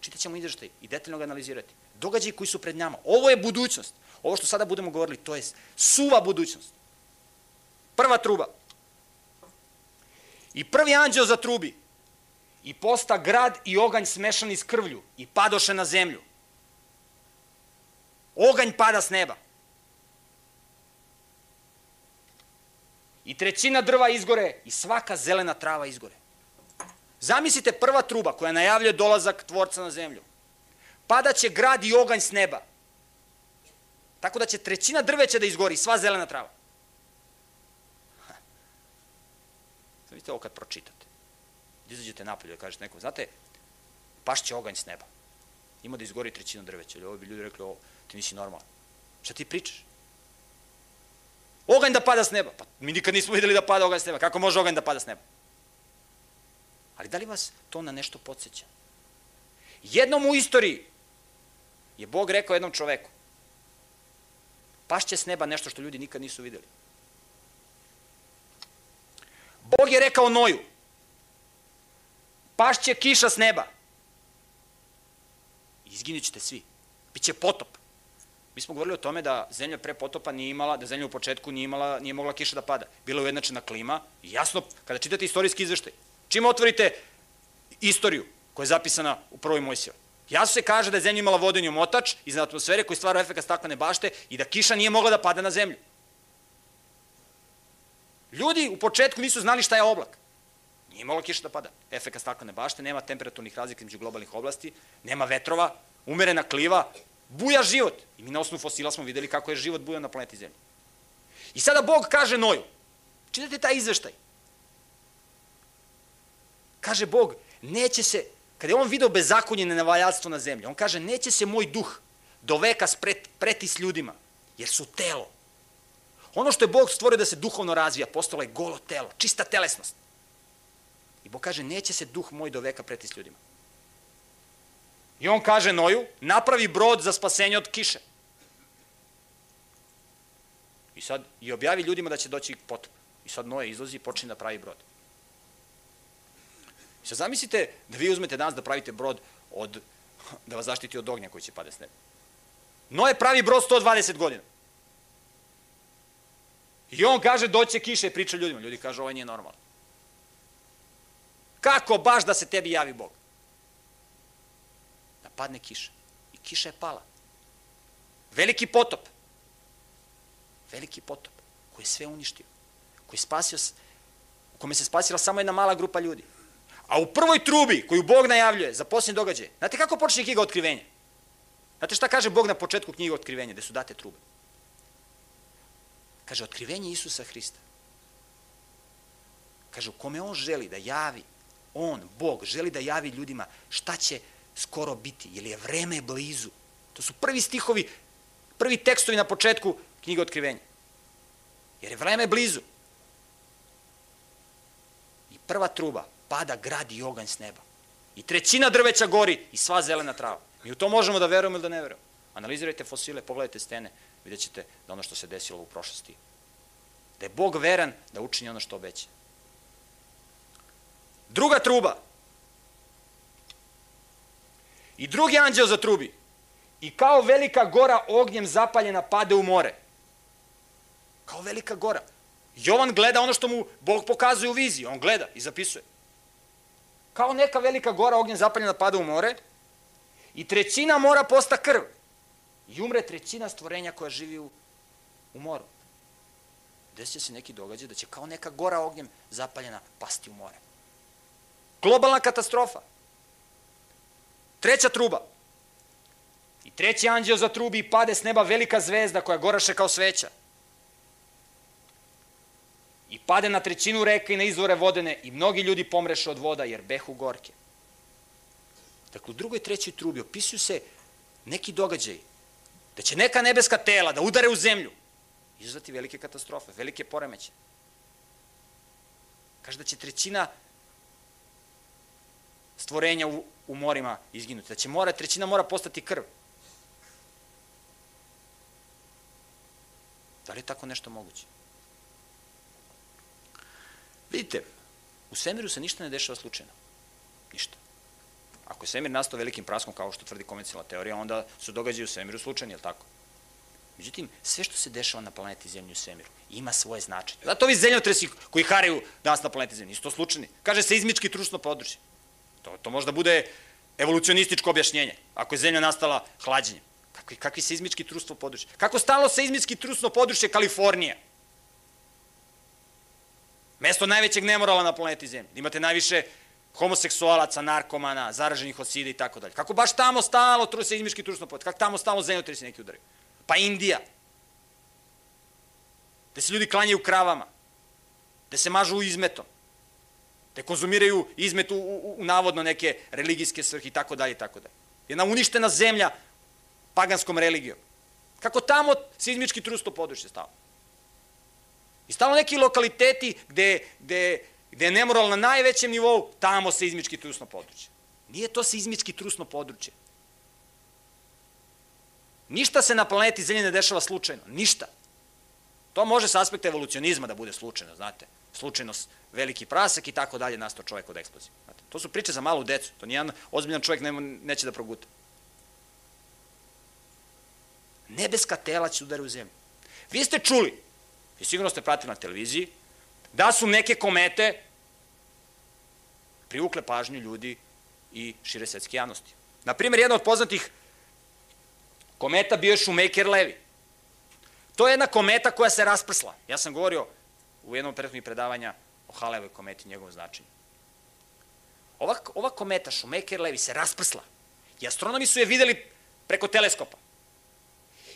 Čitat ćemo izveštaj i detaljno ga analizirati. Događaji koji su pred nama. Ovo je budućnost. Ovo što sada budemo govorili, to je suva budućnost. Prva truba. I prvi anđeo zatrubi. I posta grad i oganj smešani s krvlju i padoše na zemlju. Oganj pada s neba. I trećina drva izgore i svaka zelena trava izgore. Zamislite prva truba koja najavljuje dolazak tvorca na zemlju. Padaće grad i oganj s neba. Tako da će trećina drveća da izgori, sva zelena trava. Vidite ovo kad pročitate. Izađete napolje da kažete nekom, znate, pašće oganj s neba. Ima da izgori trećina drveća. Ovo bi ljudi rekli, ovo, ti nisi normalan. Šta ti pričaš? Oganj da pada s neba. Pa mi nikad nismo videli da pada oganj s neba. Kako može oganj da pada s neba? Ali da li vas to na nešto podsjeća? Jednom u istoriji je Bog rekao jednom čoveku pašće s neba nešto što ljudi nikad nisu videli. Bog je rekao Noju pašće kiša s neba. Izginut ćete svi. Biće potop. Mi smo govorili o tome da zemlja pre potopa nije imala, da zemlja u početku nije imala, nije mogla kiša da pada. Bila je ujednačena klima jasno, kada čitate istorijski izveštaj, čim otvorite istoriju koja je zapisana u prvoj Mojsijoj, jasno se kaže da je zemlja imala vodeni omotač iz atmosfere koji stvara efekt staklene bašte i da kiša nije mogla da pada na zemlju. Ljudi u početku nisu znali šta je oblak. Nije mogla kiša da pada. Efekt staklene bašte, nema temperaturnih razlika među globalnih oblasti, nema vetrova, umerena kliva, buja život. I mi na osnovu fosila smo videli kako je život bujao na planeti Zemlji. I sada Bog kaže Noju, čitate taj izveštaj. Kaže Bog, neće se, kada je on video bezakonje nevaljalstvo na zemlji, on kaže, neće se moj duh do veka spret, preti s ljudima, jer su telo. Ono što je Bog stvorio da se duhovno razvija, postalo je golo telo, čista telesnost. I Bog kaže, neće se duh moj do veka preti s ljudima. I on kaže Noju, napravi brod za spasenje od kiše. I sad, i objavi ljudima da će doći potop. I sad Noje izlazi i počne da pravi brod. Sad zamislite da vi uzmete danas da pravite brod od, da vas zaštiti od ognja koji će pade s neba. Noje pravi brod 120 godina. I on kaže doće kiše i priča ljudima. Ljudi kažu ovo nije normalno. Kako baš da se tebi javi Bog? Da padne kiša. I kiša je pala. Veliki potop. Veliki potop koji je sve uništio. Koji je spasio, u kome se spasila samo jedna mala grupa ljudi. A u prvoj trubi koju Bog najavljuje za posljednje događaje, znate kako počne knjiga otkrivenja? Znate šta kaže Bog na početku knjige otkrivenja, gde su date trube? Kaže, otkrivenje Isusa Hrista. Kaže, u kome on želi da javi, on, Bog, želi da javi ljudima šta će skoro biti, jer je vreme blizu. To su prvi stihovi, prvi tekstovi na početku knjiga otkrivenja. Jer je vreme blizu. I prva truba, pada grad i oganj s neba. I trećina drveća gori i sva zelena trava. Mi u to možemo da verujemo ili da ne verujemo. Analizirajte fosile, pogledajte stene, vidjet ćete da ono što se desilo u prošlosti. Da je Bog veran da učini ono što obeća. Druga truba. I drugi anđeo za trubi. I kao velika gora ognjem zapaljena pade u more. Kao velika gora. Jovan gleda ono što mu Bog pokazuje u viziji. On gleda i zapisuje. Kao neka velika gora ognjem zapaljena pada u more i trećina mora posta krv. I umre trećina stvorenja koja živi u, u moru. Desit se neki događaj da će kao neka gora ognjem zapaljena pasti u more. Globalna katastrofa. Treća truba. I treći anđeo za trubi i pade s neba velika zvezda koja goraše kao sveća. I pade na trećinu reka i na izvore vodene i mnogi ljudi pomreše od voda jer behu gorke. Dakle, u drugoj trećoj trubi opisuju se neki događaji da će neka nebeska tela da udare u zemlju izazvati velike katastrofe, velike poremeće. Kaže da će trećina stvorenja u, u morima izginuti, da će mora, trećina mora postati krv. Da li je tako nešto moguće? Vidite, u svemiru se ništa ne dešava slučajno. Ništa. Ako je svemir nastao velikim praskom, kao što tvrdi konvencionalna teorija, onda su događaji u svemiru slučajni, je li tako? Međutim, sve što se dešava na planeti Zemlji u svemiru ima svoje značenje. Zato ovi zemljotresi koji haraju danas na planeti Zemlji, nisu to slučajni. Kaže se izmički trusno područje. To, to možda bude evolucionističko objašnjenje, ako je Zemlja nastala hlađenjem. Kakvi, kakvi seizmički trusno područje? Kako stalo seizmički trusno područje Kalifornija? Mesto najvećeg nemorala na planeti Zemlji. Imate najviše homoseksualaca, narkomana, zaraženih od sida i tako dalje. Kako baš tamo stalo tru, seizmički trusno područje? Kako tamo stalo zemljotresi neki udaraju? Pa Indija. Gde se ljudi klanjaju kravama. Gde se mažu izmetom. Gde konzumiraju izmet u, u, u navodno neke religijske svrhe i tako dalje i tako dalje. Jedna uništena zemlja paganskom religijom. Kako tamo seizmički trusno područje stalo? I stalo neki lokaliteti gde, gde, gde je nemoral na najvećem nivou, tamo se izmički trusno područje. Nije to seizmički trusno područje. Ništa se na planeti Zemlje ne dešava slučajno. Ništa. To može sa aspekta evolucionizma da bude slučajno, znate. Slučajnost, veliki prasak i tako dalje nastao čovjek od eksplozije. Znate. To su priče za malu decu. To nijedan ozbiljan čovjek ne, neće da proguta. Nebeska tela će udari u zemlju. Vi ste čuli, i sigurno ste pratili na televiziji, da su neke komete privukle pažnju ljudi i šire svetske javnosti. Naprimjer, jedna od poznatih kometa bio je Shoemaker Levi. To je jedna kometa koja se rasprsla. Ja sam govorio u jednom prethodnih predavanja o Halevoj kometi i njegovom značenju. Ova, ova kometa Shoemaker Levi se rasprsla i astronomi su je videli preko teleskopa.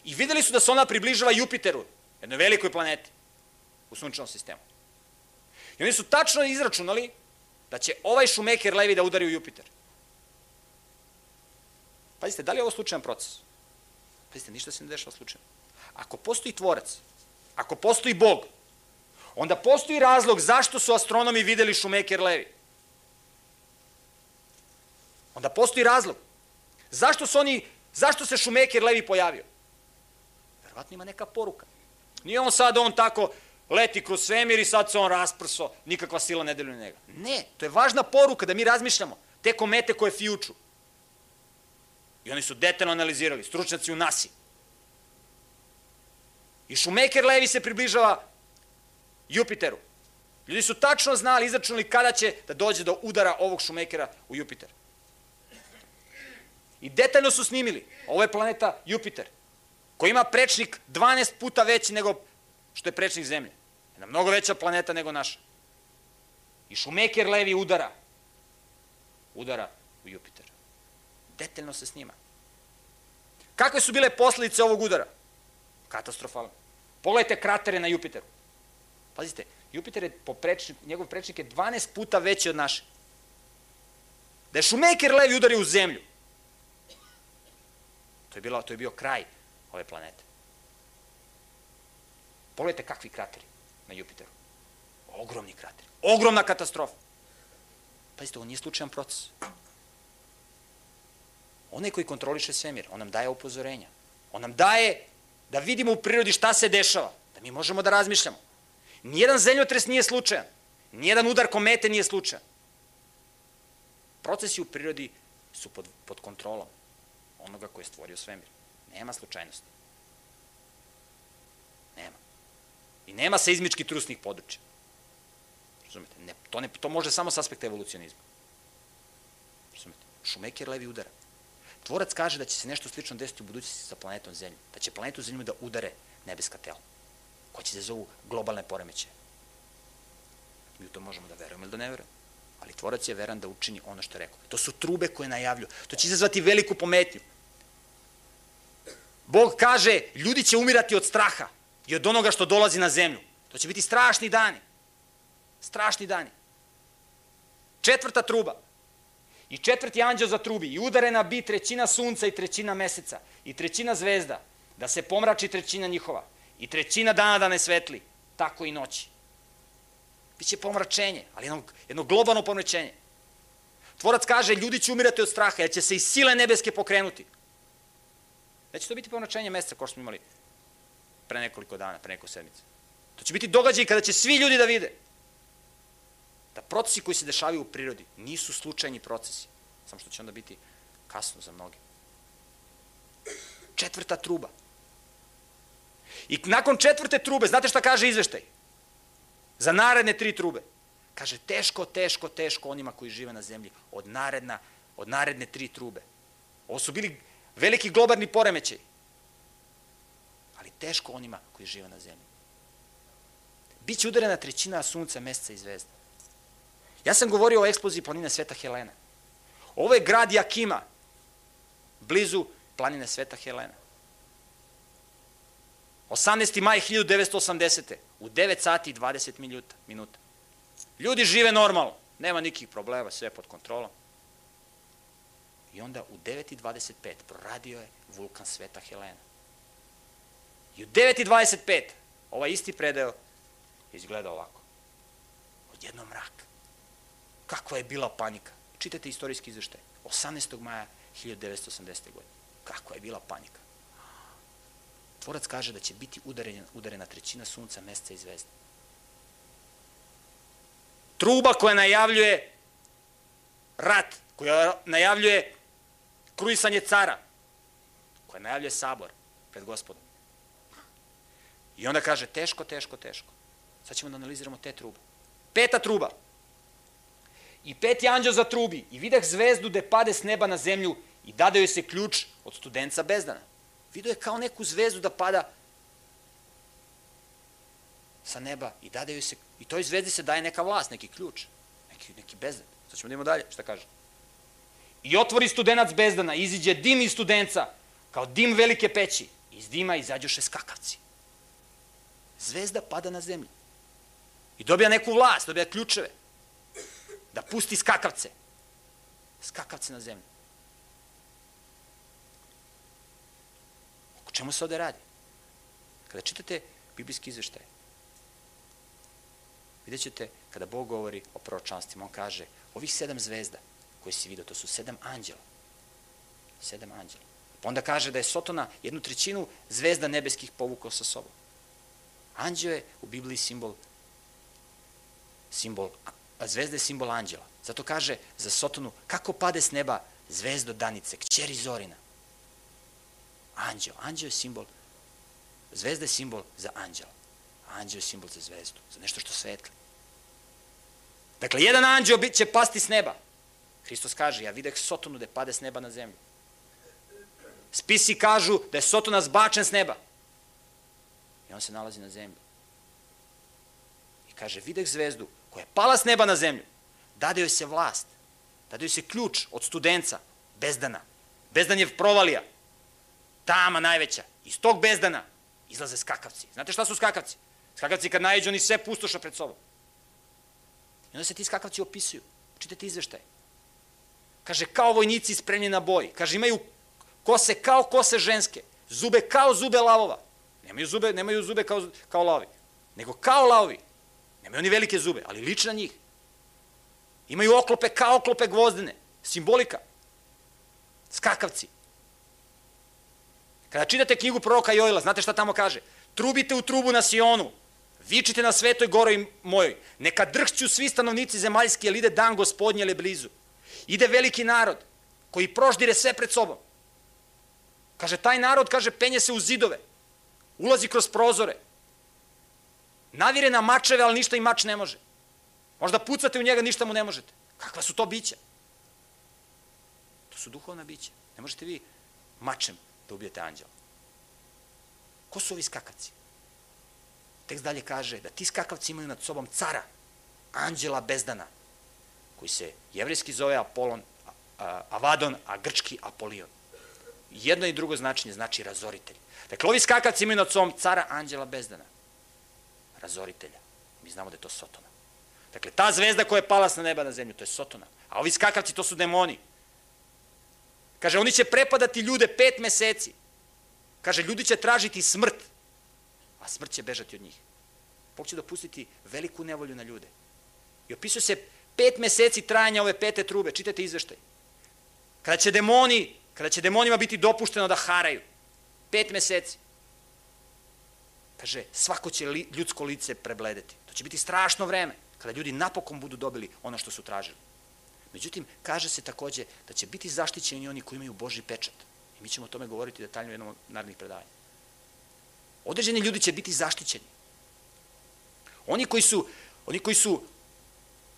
I videli su da se ona približava Jupiteru, jednoj velikoj planeti u sunčevom sistemu. I oni su tačno izračunali da će ovaj Šumeker Levi da udari u Jupiter. Pazite, da li je ovo slučajan proces? Pazite, ništa se ne dešava slučajno. Ako postoji tvorac, ako postoji Bog, onda postoji razlog zašto su astronomi videli Šumeker Levi. Onda postoji razlog. Zašto su oni, zašto se Šumeker Levi pojavio? Verovatno ima neka poruka. Nije on sad on tako leti kroz svemir i sad se on rasprso, nikakva sila ne deluje njega. Ne, to je važna poruka da mi razmišljamo. Te komete koje fijuču. I oni su detaljno analizirali, stručnjaci u NASA. I Šumeker Levi se približava Jupiteru. Ljudi su tačno znali, izračunali kada će da dođe do udara ovog Šumekera u Jupiter. I detaljno su snimili. Ovo je planeta Jupiter, koji ima prečnik 12 puta veći nego što je prečnik Zemlje. Jedna mnogo veća planeta nego naša. I Šumeker Levi udara. Udara u Jupiter. Detaljno se snima. Kakve su bile posledice ovog udara? Katastrofalne. Pogledajte kratere na Jupiteru. Pazite, Jupiter je po prečnik, njegov prečnik je 12 puta veći od naše. Da je Šumeker levi udario u zemlju, to je, bilo, to je bio kraj ove planete. Pogledajte kakvi krateri na Jupiteru. Ogromni krateri. Ogromna katastrofa. Pazite, ovo nije slučajan proces. Onaj koji kontroliše svemir, on nam daje upozorenja. On nam daje da vidimo u prirodi šta se dešava, da mi možemo da razmišljamo. Nijedan zemljotres nije slučajan. Nijedan udar komete nije slučajan. Procesi u prirodi su pod, pod kontrolom onoga koji je stvorio svemir. Nema slučajnosti. Nema. I nema seizmički trusnih područja. Razumete? Ne, to, ne, to može samo s aspekta evolucionizma. Razumete? Šumeker levi udara. Tvorac kaže da će se nešto slično desiti u budućnosti sa planetom Zemlju. Da će planetu Zemlju da udare nebeska tela. Ko će da zovu globalne poremećaje. Mi u to možemo da verujemo ili da ne verujemo. Ali tvorac je veran da učini ono što je rekao. To su trube koje najavlju. To će izazvati veliku pometnju. Bog kaže, ljudi će umirati od straha i od onoga što dolazi na zemlju. To će biti strašni dani. Strašni dani. Četvrta truba. I četvrti anđeo za trubi. I udarena bi trećina sunca i trećina meseca. I trećina zvezda. Da se pomrači trećina njihova. I trećina dana da ne svetli. Tako i noći. Biće pomračenje, ali jedno, jedno globalno pomračenje. Tvorac kaže, ljudi će umirati od straha, jer će se i sile nebeske pokrenuti. Neće to biti pomračenje meseca, kao što smo imali pre nekoliko dana, pre nekoliko sedmice. To će biti događaj kada će svi ljudi da vide da procesi koji se dešavaju u prirodi nisu slučajni procesi, samo što će onda biti kasno za mnoge. Četvrta truba. I nakon četvrte trube, znate šta kaže izveštaj? Za naredne tri trube. Kaže, teško, teško, teško onima koji žive na zemlji od, naredna, od naredne tri trube. Ovo su bili veliki globalni poremećaj. Ali teško onima koji žive na zemlji. Biće udarena trećina sunca, meseca i zvezda. Ja sam govorio o eksploziji planine Sveta Helena. Ovo je grad Jakima, blizu planine Sveta Helena. 18. maj 1980. u 9 sati i 20 minuta. Ljudi žive normalno, nema nikih problema, sve pod kontrolom. I onda u 9.25 proradio je vulkan Sveta Helena. I u 9.25 ovaj isti predeo izgleda ovako. Odjedno mrak. Kakva je bila panika? Čitajte istorijski izveštaj. 18. maja 1980. godine. Kakva je bila panika? Tvorac kaže da će biti udarena, udarena trećina sunca, meseca i zvezda. Truba koja najavljuje rat, koja najavljuje kruisanje cara, koja najavljuje sabor pred gospodom. I onda kaže teško, teško, teško. Sad ćemo da analiziramo te trube. Peta truba. I peti anđeo za trubi i vidah zvezdu de pade s neba na zemlju i dade joj se ključ od studenca bezdana. Vidio je kao neku zvezdu da pada sa neba i dade joj se, i toj zvezdi se daje neka vlast, neki ključ, neki, neki bezdan. Sad ćemo da imamo dalje, šta kaže. I otvori studenac bezdana, iziđe dim iz studenca, kao dim velike peći. Iz dima izađoše skakavci. Zvezda pada na zemlju. I dobija neku vlast, dobija ključeve. Da pusti skakavce. Skakavce na zemlju. O čemu se ovde radi? Kada čitate biblijski izveštaj, vidjet ćete kada Bog govori o proročanstvima, on kaže, ovih sedam zvezda koje si vidio, to su sedam anđela. Sedam anđela. Pa onda kaže da je Sotona jednu trećinu zvezda nebeskih povukao sa sobom. Anđeo je u Bibliji simbol, simbol a zvezda je simbol anđela. Zato kaže za Sotonu, kako pade s neba zvezdo danice, kćeri Zorina. Anđeo. Anđeo je simbol, zvezda je simbol za anđela. Anđeo je simbol za zvezdu, za nešto što svetli. Dakle, jedan anđeo će pasti s neba. Hristos kaže, ja videh Sotonu da pade s neba na zemlju. Spisi kažu da je Sotona zbačen s neba. I on se nalazi na zemlji. I kaže, videh zvezdu koja je pala s neba na zemlju. Dade joj se vlast. Dade joj se ključ od studenca, bezdana. Bezdan je provalija tama najveća. Iz tog bezdana Izlaze skakavci. Znate šta su skakavci? Skakavci kad najđu, oni sve pustoša pred sobom. I onda se ti skakavci opisuju. Čitate izveštaje. Kaže, kao vojnici spremni na boj. Kaže, imaju kose kao kose ženske. Zube kao zube lavova. Nemaju zube, nemaju zube kao, kao lavi. Nego kao lavovi. Nemaju oni velike zube, ali liči na njih. Imaju oklope kao oklope gvozdene. Simbolika. Skakavci. Kada čitate knjigu proroka Jojla, znate šta tamo kaže? Trubite u trubu na Sionu, vičite na svetoj goroj mojoj, neka drhću svi stanovnici zemaljski, jer ide dan gospodnje, ali blizu. Ide veliki narod, koji proždire sve pred sobom. Kaže, taj narod, kaže, penje se u zidove, ulazi kroz prozore, navire na mačeve, ali ništa i mač ne može. Možda pucate u njega, ništa mu ne možete. Kakva su to bića? To su duhovna bića. Ne možete vi mačem da ubijete anđela. Ko su ovi skakavci? Tekst dalje kaže da ti skakavci imaju nad sobom cara, anđela bezdana, koji se jevrijski zove Apolon, Avadon, a grčki Apolion. Jedno i drugo značenje znači razoritelj. Dakle, ovi skakavci imaju nad sobom cara, anđela bezdana, razoritelja. Mi znamo da je to Sotona. Dakle, ta zvezda koja je pala sa neba na zemlju, to je Sotona. A ovi skakavci, to su demoni. Kaže, oni će prepadati ljude pet meseci. Kaže, ljudi će tražiti smrt, a smrt će bežati od njih. Bog će dopustiti veliku nevolju na ljude. I opisuje se pet meseci trajanja ove pete trube, čitajte izveštaj. Kada će demoni, kada će demonima biti dopušteno da haraju, pet meseci. Kaže, svako će li, ljudsko lice prebledeti. To će biti strašno vreme, kada ljudi napokon budu dobili ono što su tražili. Međutim, kaže se takođe da će biti zaštićeni oni koji imaju Boži pečat. I mi ćemo o tome govoriti detaljno u jednom od narednih predanja. Određeni ljudi će biti zaštićeni. Oni koji su, oni koji su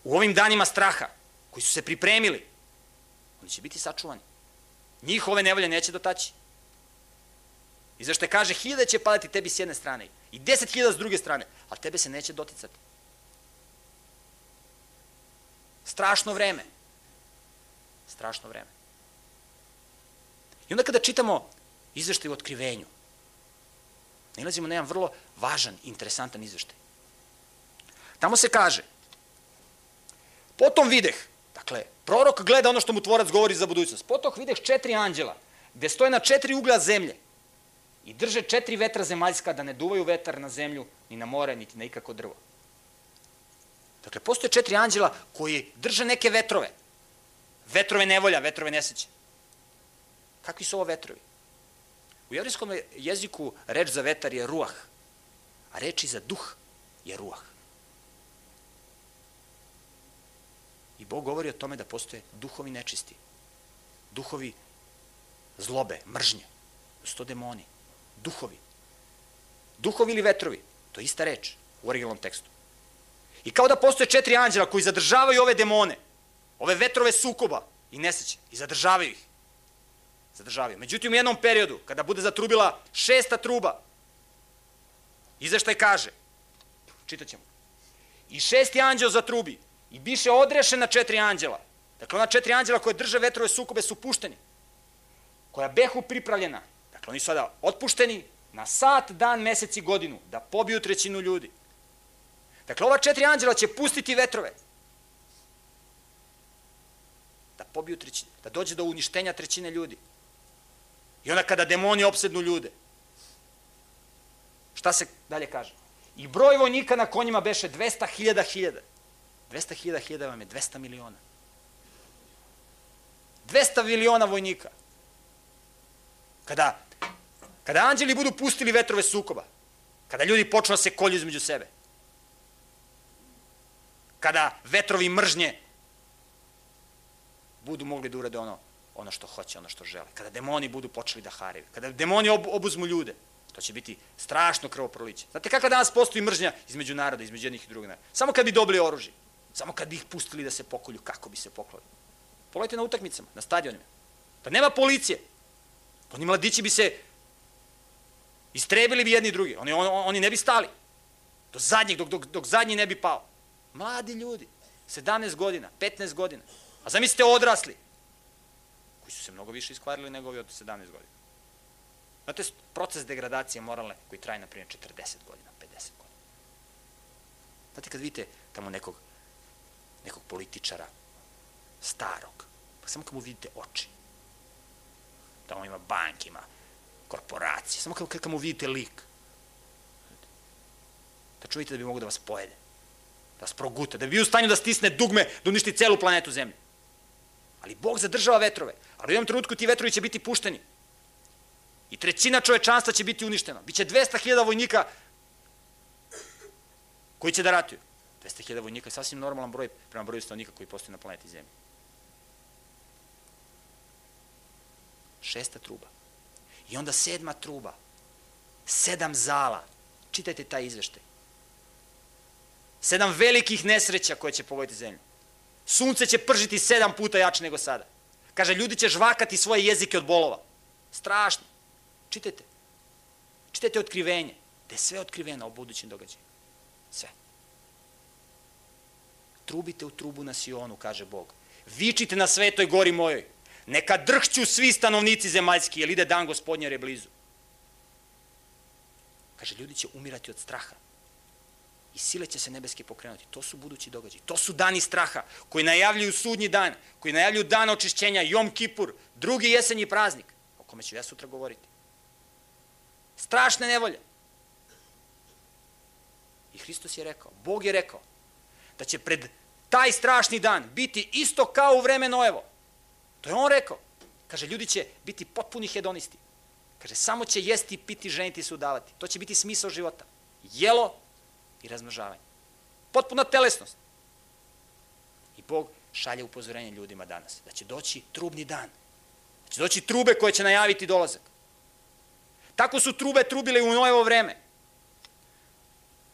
u ovim danima straha, koji su se pripremili, oni će biti sačuvani. Njih ove nevolje neće dotaći. I zašto kaže, hiljade će padati tebi s jedne strane i deset hiljada s druge strane, ali tebe se neće doticati. Strašno vreme strašno vreme. I onda kada čitamo izveštaj u otkrivenju, nalazimo na jedan vrlo važan, interesantan izveštaj. Tamo se kaže, potom videh, dakle, prorok gleda ono što mu tvorac govori za budućnost, potom videh četiri anđela, gde stoje na četiri ugla zemlje i drže četiri vetra zemaljska da ne duvaju vetar na zemlju, ni na more, niti na ikako drvo. Dakle, postoje četiri anđela koji drže neke vetrove. Vetrove nevolja, vetrove neseće. Kakvi su ovo vetrovi? U jevrijskom jeziku reč za vetar je ruah, a reči za duh je ruah. I Bog govori o tome da postoje duhovi nečisti, duhovi zlobe, mržnje, sto demoni, duhovi. Duhovi ili vetrovi, to je ista reč u originalnom tekstu. I kao da postoje četiri anđela koji zadržavaju ove demone, ove vetrove sukoba i neseće i zadržavaju ih. Zadržavaju. Međutim, u jednom periodu, kada bude zatrubila šesta truba, izveštaj kaže, čitat ćemo, i šesti anđel zatrubi i biše odrešen na četiri anđela. Dakle, ona četiri anđela koje drže vetrove sukobe su pušteni, koja behu pripravljena. Dakle, oni su sada otpušteni na sat, dan, mesec i godinu, da pobiju trećinu ljudi. Dakle, ova četiri anđela će pustiti vetrove da pobiju trećine, da dođe do uništenja trećine ljudi. I onda kada demoni opsednu ljude, šta se dalje kaže? I broj vojnika na konjima beše 200.000 hiljada. 200.000 hiljada vam je 200 miliona. 200 miliona vojnika. Kada, kada anđeli budu pustili vetrove sukoba, kada ljudi počnu da se kolju između sebe, kada vetrovi mržnje budu mogli da urade ono, ono što hoće, ono što žele. Kada demoni budu počeli da haraju, kada demoni ob, obuzmu ljude, to će biti strašno krvoproliće. Znate kakva danas postoji mržnja između naroda, između jednih i drugih naroda? Samo kad bi dobili oružje, samo kad bi ih pustili da se pokolju, kako bi se poklali. Pogledajte na utakmicama, na stadionima. Da nema policije. Oni mladići bi se istrebili bi jedni drugi. Oni, on, oni ne bi stali. Do zadnjeg, dok, dok, dok zadnji ne bi pao. Mladi ljudi, 17 godina, 15 godina. A zamislite odrasli, koji su se mnogo više iskvarili nego ovi od 17 godina. Znate, proces degradacije moralne koji traje, na primjer, 40 godina, 50 godina. Znate, kad vidite tamo nekog, nekog političara, starog, pa samo kad mu vidite oči, tamo ima bank, ima korporacije, samo kad, kad mu vidite lik, da čujete da bi mogo da vas pojede, da vas proguta, da bi u stanju da stisne dugme, da uništi celu planetu Zemlje. Ali Bog zadržava vetrove, ali u jednom trenutku ti vetrovi će biti pušteni. I trećina čovečanstva će biti uništena. Biće 200.000 vojnika koji će da ratuju. 200.000 vojnika je sasvim normalan broj prema broju stanovnika koji postoji na planeti Zemlji. Šesta truba. I onda sedma truba. Sedam zala. Čitajte taj izveštaj. Sedam velikih nesreća koje će pogoditi zemlju. Sunce će pržiti sedam puta jače nego sada. Kaže, ljudi će žvakati svoje jezike od bolova. Strašno. Čitajte. Čitajte otkrivenje. Da je sve otkriveno o budućim događajima. Sve. Trubite u trubu na Sionu, kaže Bog. Vičite na svetoj gori mojoj. Neka drhću svi stanovnici zemaljski, jer ide dan gospodnje jer je blizu. Kaže, ljudi će umirati od straha. I sile će se nebeske pokrenuti. To su budući događaji. To su dani straha koji najavljuju sudnji dan, koji najavljuju dan očišćenja, Jom Kipur, drugi jesenji praznik, o kome ću ja sutra govoriti. Strašne nevolje. I Hristos je rekao, Bog je rekao, da će pred taj strašni dan biti isto kao u vreme Noevo. To je on rekao. Kaže, ljudi će biti potpuni hedonisti. Kaže, samo će jesti, piti, ženiti se udavati. To će biti smisao života. Jelo i razmnožavanje. Potpuna telesnost. I Bog šalje upozorenje ljudima danas. Da će doći trubni dan. Da će doći trube koje će najaviti dolazak. Tako su trube trubile u Nojevo vreme.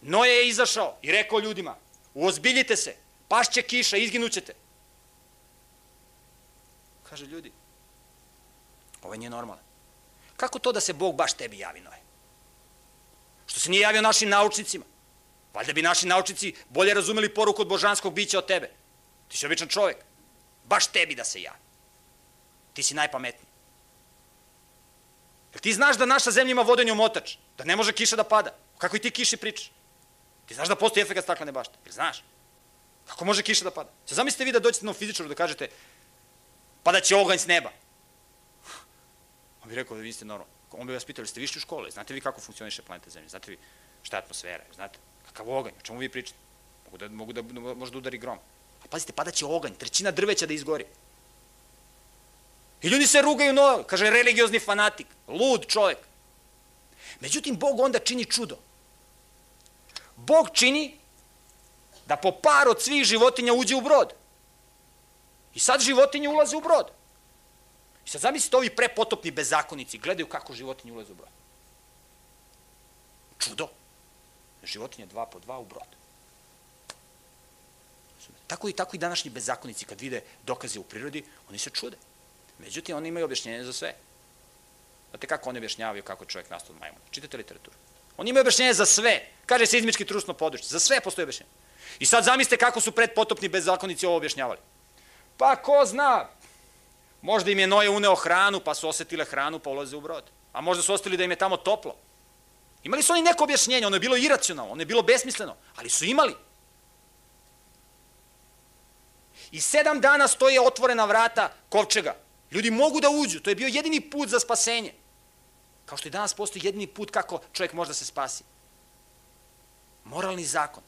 Noje je izašao i rekao ljudima, uozbiljite se, pašće kiša, izginućete. Kaže ljudi, ovo nije normalno. Kako to da se Bog baš tebi javi, Noje? Što se nije javio našim naučnicima? Valjda bi naši naučnici bolje razumeli poruku od božanskog bića od tebe. Ti si običan čovek. Baš tebi da se javi. Ti si najpametniji. Jer ti znaš da naša zemlja ima vodeni omotač, da ne može kiša da pada. Kako i ti kiši pričaš? Ti znaš da postoji efekt staklene bašte. Jel znaš? Kako može kiša da pada? Se zamislite vi da dođete na fizičaru da kažete pada će oganj s neba. On bi rekao da vi ste normalno. On bi vas pitao, ste višli u škole, znate vi kako funkcioniše planeta Zemlje, znate vi šta je atmosfera, znate, kakav oganj, o čemu vi pričate? Mogu da, mogu da, može da udari grom. A pazite, padaće oganj, trećina drveća da izgori. I ljudi se rugaju, no, kaže religiozni fanatik, lud čovjek. Međutim, Bog onda čini čudo. Bog čini da po par od svih životinja uđe u brod. I sad životinje ulaze u brod. I sad zamislite ovi prepotopni bezakonici, gledaju kako životinje ulaze u brod. Čudo. Životinje dva po dva u brod. Tako i tako i današnji bezakonici kad vide dokaze u prirodi, oni se čude. Međutim, oni imaju objašnjenje za sve. Znate kako oni objašnjavaju kako je čovjek nastao od majmuna? Čitate literaturu. Oni imaju objašnjenje za sve. Kaže se izmički trusno područje. Za sve postoje objašnjenje. I sad zamislite kako su predpotopni bezakonici ovo objašnjavali. Pa ko zna, možda im je Noje uneo hranu, pa su osetile hranu, pa ulaze u brod. A možda su ostali da im je tamo toplo. Imali su oni neko objašnjenje, ono je bilo iracionalno, ono je bilo besmisleno, ali su imali. I sedam dana stoje otvorena vrata kovčega. Ljudi mogu da uđu, to je bio jedini put za spasenje. Kao što i danas postoji jedini put kako čovjek može da se spasi. Moralni zakon.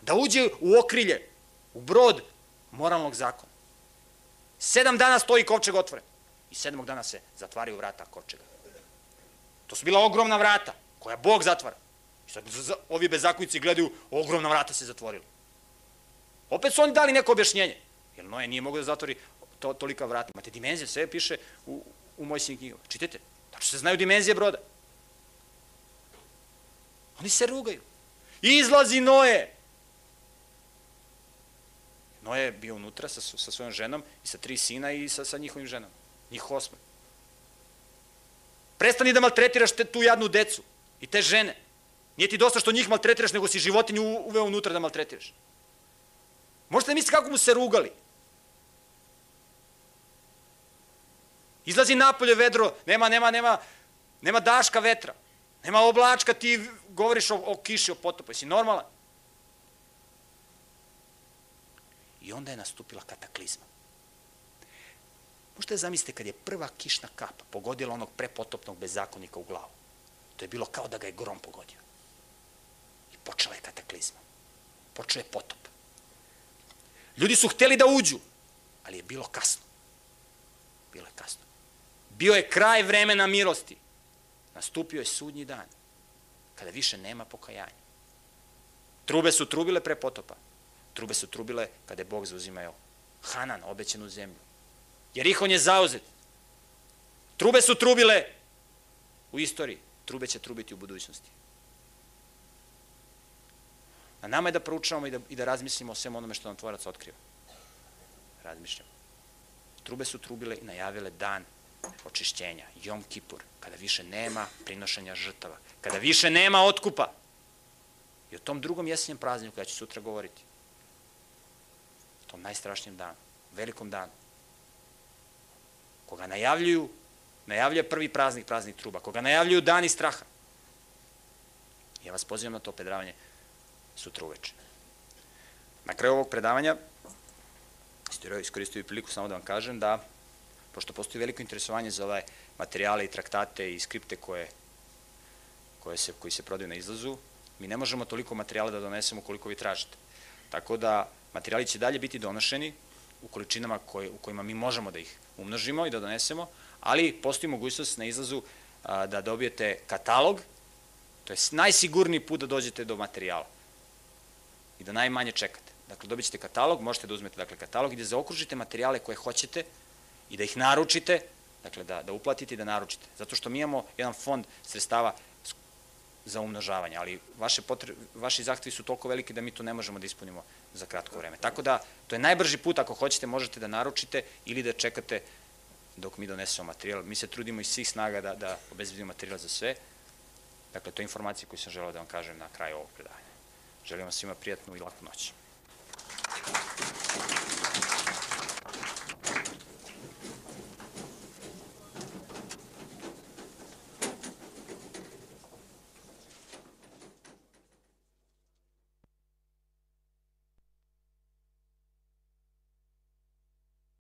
Da uđe u okrilje, u brod moralnog zakona. Sedam dana stoji kovčeg otvoren. I sedmog dana se zatvaraju vrata kovčega. To su bila ogromna vrata koja Bog zatvara. I sad ovi bezakonici gledaju, ogromna vrata se zatvorila. Opet su oni dali neko objašnjenje. Jer Noje nije mogo da zatvori to, tolika vrata. Imate dimenzije, sve piše u, u Mojsijim knjigama. Čitajte. Znači se znaju dimenzije broda. Oni se rugaju. Izlazi Noje. Noje je bio unutra sa, sa svojom ženom i sa tri sina i sa, sa njihovim ženama. Njih osma. Prestani da maltretiraš te, tu jadnu decu i te žene. Nije ti dosta što njih maltretiraš, nego si životinju uveo unutra da maltretiraš. Možete da mislite kako mu se rugali. Izlazi napolje vedro, nema, nema, nema, nema daška vetra, nema oblačka, ti govoriš o, o kiši, o potopu, jesi normalan? I onda je nastupila kataklizma. Možete zamislite kad je prva kišna kapa pogodila onog prepotopnog bezakonika u glavu. To je bilo kao da ga je grom pogodio. I počela je kataklizma. Počeo je potop. Ljudi su hteli da uđu, ali je bilo kasno. Bilo je kasno. Bio je kraj vremena milosti. Nastupio je sudnji dan, kada više nema pokajanja. Trube su trubile pre potopa. Trube su trubile kada je Bog zauzimao Hanan, obećenu zemlju. Jer ih on je zauzet. Trube su trubile u istoriji. Trube će trubiti u budućnosti. A nama je da proučavamo i da, i da razmislimo o svem onome što nam tvorac otkriva. Razmišljamo. Trube su trubile i najavile dan očišćenja, Jom Kipur, kada više nema prinošenja žrtava, kada više nema otkupa. I o tom drugom jesenjem prazniku, ja ću sutra govoriti, o tom najstrašnijem danu, velikom danu, koga najavljuju, najavljuje prvi praznik, praznik truba, koga najavljuju dani straha. Ja vas pozivam na to predavanje sutra uveče. Na kraju ovog predavanja, iskoristio i priliku samo da vam kažem da, pošto postoji veliko interesovanje za ove materijale i traktate i skripte koje, koje se, koji se prodaju na izlazu, mi ne možemo toliko materijala da donesemo koliko vi tražite. Tako da materijali će dalje biti donošeni u količinama koje, u kojima mi možemo da ih umnožimo i da donesemo, ali postoji mogućnost na izlazu a, da dobijete katalog, to je najsigurniji put da dođete do materijala i da najmanje čekate. Dakle, dobit ćete katalog, možete da uzmete dakle, katalog i da zaokružite materijale koje hoćete i da ih naručite, dakle da, da uplatite i da naručite. Zato što mi imamo jedan fond sredstava za umnožavanje, ali vaše potre, vaši zahtevi su toliko veliki da mi to ne možemo da ispunimo za kratko vreme. Tako da, to je najbrži put, ako hoćete, možete da naručite ili da čekate dok mi donesemo materijal. Mi se trudimo iz svih snaga da, da obezbedimo materijal za sve. Dakle, to je informacija koju sam želeo da vam kažem na kraju ovog predavanja. Želim vam svima prijatnu i laku noć.